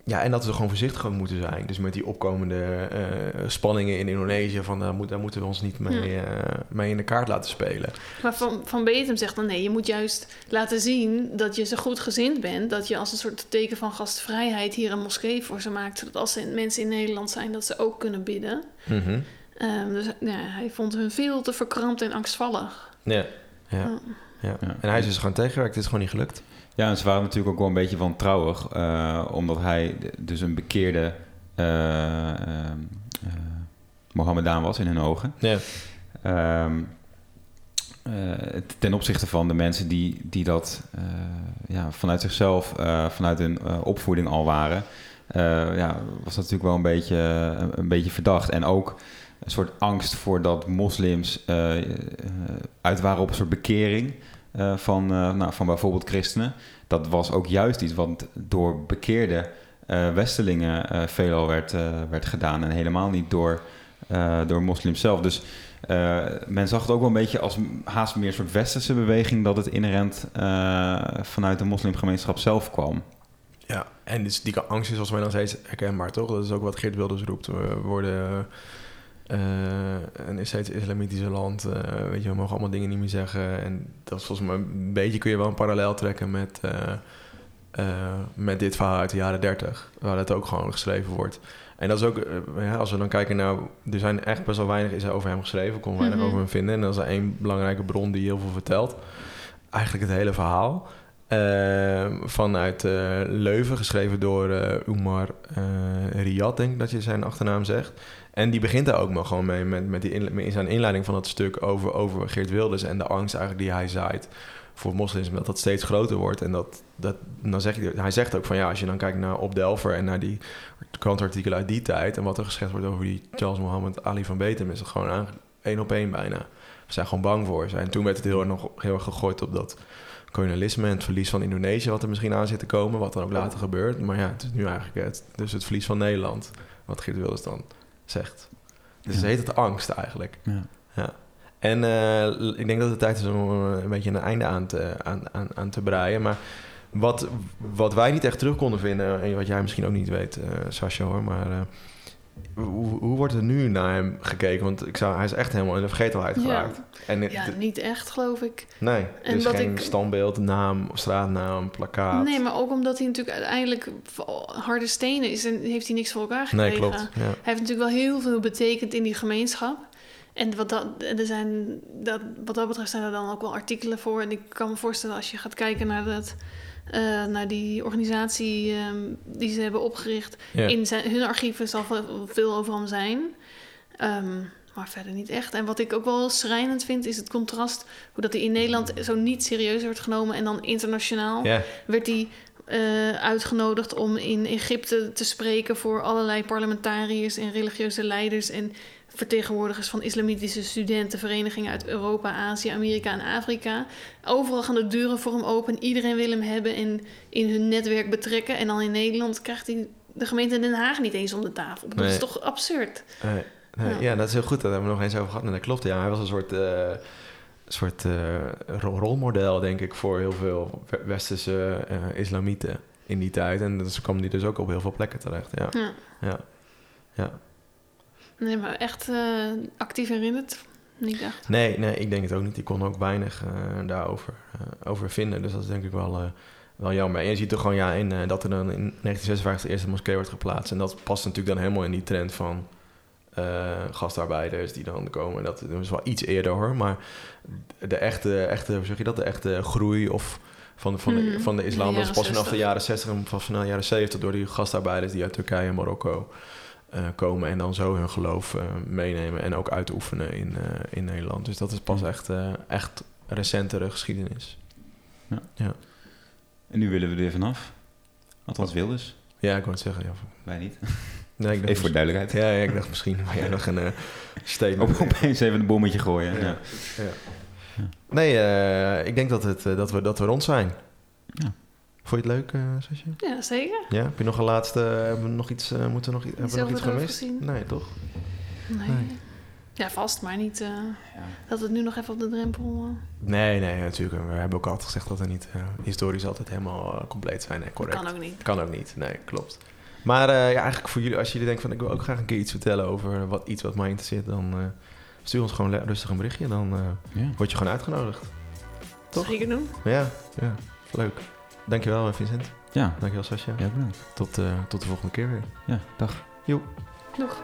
Ja, en dat we gewoon voorzichtig moeten zijn. Dus met die opkomende eh, spanningen in Indonesië, van, daar, moet, daar moeten we ons niet mee, eh, mee in de kaart laten spelen. Maar Van, van Betem zegt dan nee, je moet juist laten zien dat je ze goed gezind bent. Dat je als een soort teken van gastvrijheid hier een moskee voor ze maakt. Zodat als er mensen in Nederland zijn, dat ze ook kunnen bidden. Mhm. Ehm, dus ja, hij vond hun veel te verkrampt en angstvallig. Ja. Ja. Ja. Ja. En hij is dus gewoon tegengewerkt, het is gewoon niet gelukt. Ja, en ze waren natuurlijk ook wel een beetje wantrouwig, eh omdat hij dus een bekeerde eh, Mohammedaan was in hun ogen. Ja. Ehm, eh, ten opzichte van de mensen die, die dat ja, vanuit zichzelf, vanuit hun opvoeding al waren, ja, was dat natuurlijk wel een beetje, een, een beetje verdacht. En ook een soort angst voor dat moslims eh, uit waren op een soort bekering. eh, van, nou, van bijvoorbeeld christenen. Dat was ook juist iets wat door bekeerde westelingen veelal werd, werd gedaan. En helemaal niet door, door moslims zelf. Dus men zag het ook wel een beetje als haast meer een soort westerse beweging... dat het inherent vanuit de moslimgemeenschap zelf kwam. Ja, en dus die angst is volgens mij nog steeds herkenbaar, toch? Dat is ook wat Geert Wilders roept. Worden eh, een steeds islamitische land. eh, weet je, we mogen allemaal dingen niet meer zeggen. En dat is volgens mij een beetje kun je wel een parallel trekken met, eh, met dit verhaal uit de jaren 30. Waar het ook gewoon geschreven wordt. En dat is ook, ja, als we dan kijken naar... Er zijn echt best wel weinig is er over hem geschreven. Kon weinig Mhm. over hem vinden. En dat is één belangrijke bron die heel veel vertelt. Eigenlijk het hele verhaal. Eh, vanuit Leuven, geschreven door Umar Riyad, denk ik dat je zijn achternaam zegt. En die begint daar ook maar gewoon mee met, met die in, in zijn inleiding van het stuk over, over Geert Wilders en de angst eigenlijk die hij zaait voor moslims, dat dat steeds groter wordt. En dat, dat, dan zeg je, hij zegt ook van ja, als je dan kijkt naar Op Delver en naar die krantartikelen uit die tijd en wat er geschreven wordt over die Charles Mohammed Ali van Betem, is het gewoon één op één bijna. We zijn gewoon bang voor ze. En toen werd het heel erg, nog, heel erg gegooid op dat kolonialisme en het verlies van Indonesië, wat er misschien aan zit te komen, wat dan ook later gebeurt. Maar ja, het is nu eigenlijk het, dus het verlies van Nederland, wat Geert Wilders dan zegt. Dus Ja. het heet het angst eigenlijk. Ja. Ja. En eh, ik denk dat het tijd is om een beetje een einde aan te, aan, aan, aan te breien. Maar wat, wat wij niet echt terug konden vinden, en wat jij misschien ook niet weet, Sascha hoor, maar eh, hoe, hoe wordt er nu naar hem gekeken? Want ik zou, hij is echt helemaal in de vergetelheid Ja. geraakt. En het- Ja, niet echt, geloof ik. nee, En wat geen ik- standbeeld, naam, straatnaam, plakkaat. Nee, maar ook omdat hij natuurlijk uiteindelijk harde stenen is en heeft hij niks voor elkaar gekregen. Nee, klopt. Ja. Hij heeft natuurlijk wel heel veel betekend in die gemeenschap. En wat dat, er zijn, dat, wat dat betreft zijn er dan ook wel artikelen voor. En ik kan me voorstellen als je gaat kijken naar, dat, eh, naar die organisatie ehm, die ze hebben opgericht. Ja. In zijn, hun archieven zal veel- over hem zijn. Ehm, maar verder niet echt. En wat ik ook wel schrijnend vind, is het contrast. Hoe dat hij in Nederland zo niet serieus werd genomen. En dan internationaal Ja. werd hij eh, uitgenodigd om in Egypte te spreken voor allerlei parlementariërs en religieuze leiders en vertegenwoordigers van islamitische studentenverenigingen uit Europa, Azië, Amerika en Afrika. Overal gaan de deuren voor hem open. Iedereen wil hem hebben en in hun netwerk betrekken. En dan in Nederland krijgt hij de gemeente Den Haag niet eens om de tafel. Dat Nee. is toch absurd? Nee, nee, Ja. ja. dat is heel goed. Daar hebben we nog eens over gehad. En dat klopt. Ja, hij was een soort, eh, soort eh, ro- rolmodel, denk ik, voor heel veel we- westerse eh, islamieten in die tijd. En dus kwam die dus ook op heel veel plekken terecht. Ja, Ja. ja, ja. Nee, maar echt eh, actief herinnerd? Niet echt. Nee, nee, ik denk het ook niet. Ik kon ook weinig eh, daarover eh, over vinden. Dus dat is denk ik wel, wel jammer. En je ziet toch gewoon ja, in, dat er dan in 1956 de eerste moskee wordt geplaatst. En dat past natuurlijk dan helemaal in die trend van gastarbeiders die dan komen. Dat, dat is wel iets eerder hoor. Maar de echte, echte, zeg je dat? De echte groei of van, de- van, de, van de islam. In de Dat is pas vanaf de 60. jaren 60 en pas vanaf de jaren 70 door die gastarbeiders die uit Turkije en Marokko komen en dan zo hun geloof eh, meenemen en ook uitoefenen in, eh, in Nederland. Dus dat is pas Ja. echt, eh, echt recentere geschiedenis. En nu willen we er weer vanaf. Althans, Wilders. Ja, ik wou het zeggen. Ja. Wij niet. [laughs] Nee, ik dacht Even voor duidelijkheid. Ja, ja, ik dacht misschien wil jij nog een eh [laughs] statement. Op, opeens even een bommetje gooien. Ja. Ja. Ja. Nee, eh, ik denk dat, het, eh, dat, we, dat we rond zijn. Ja. Vond je het leuk, eh Sasje? Ja, zeker. Ja? Heb je nog een laatste... Hebben we nog iets, eh, moeten we nog, hebben we nog iets gemist? gezien. Nee, toch? Nee. Nee. Ja, vast, maar niet eh, Ja. dat het nu nog even op de drempel... eh, Nee, nee, natuurlijk. We hebben ook altijd gezegd dat er niet eh, historisch altijd helemaal eh, compleet zijn en correct. kan ook niet. Kan ook niet, nee, klopt. Maar eh, ja, eigenlijk voor jullie, als jullie denken van ik wil ook graag een keer iets vertellen over wat, iets wat mij interesseert, dan eh, stuur ons gewoon rustig een berichtje. Dan eh, Ja. word je gewoon uitgenodigd. Toch? Zeker doen. Ja, ja, leuk. Dankjewel eh, Vincent. Ja. Dankjewel Sascha. Ja, bedankt. Tot, eh, tot de volgende keer weer. Ja, dag. Doeg.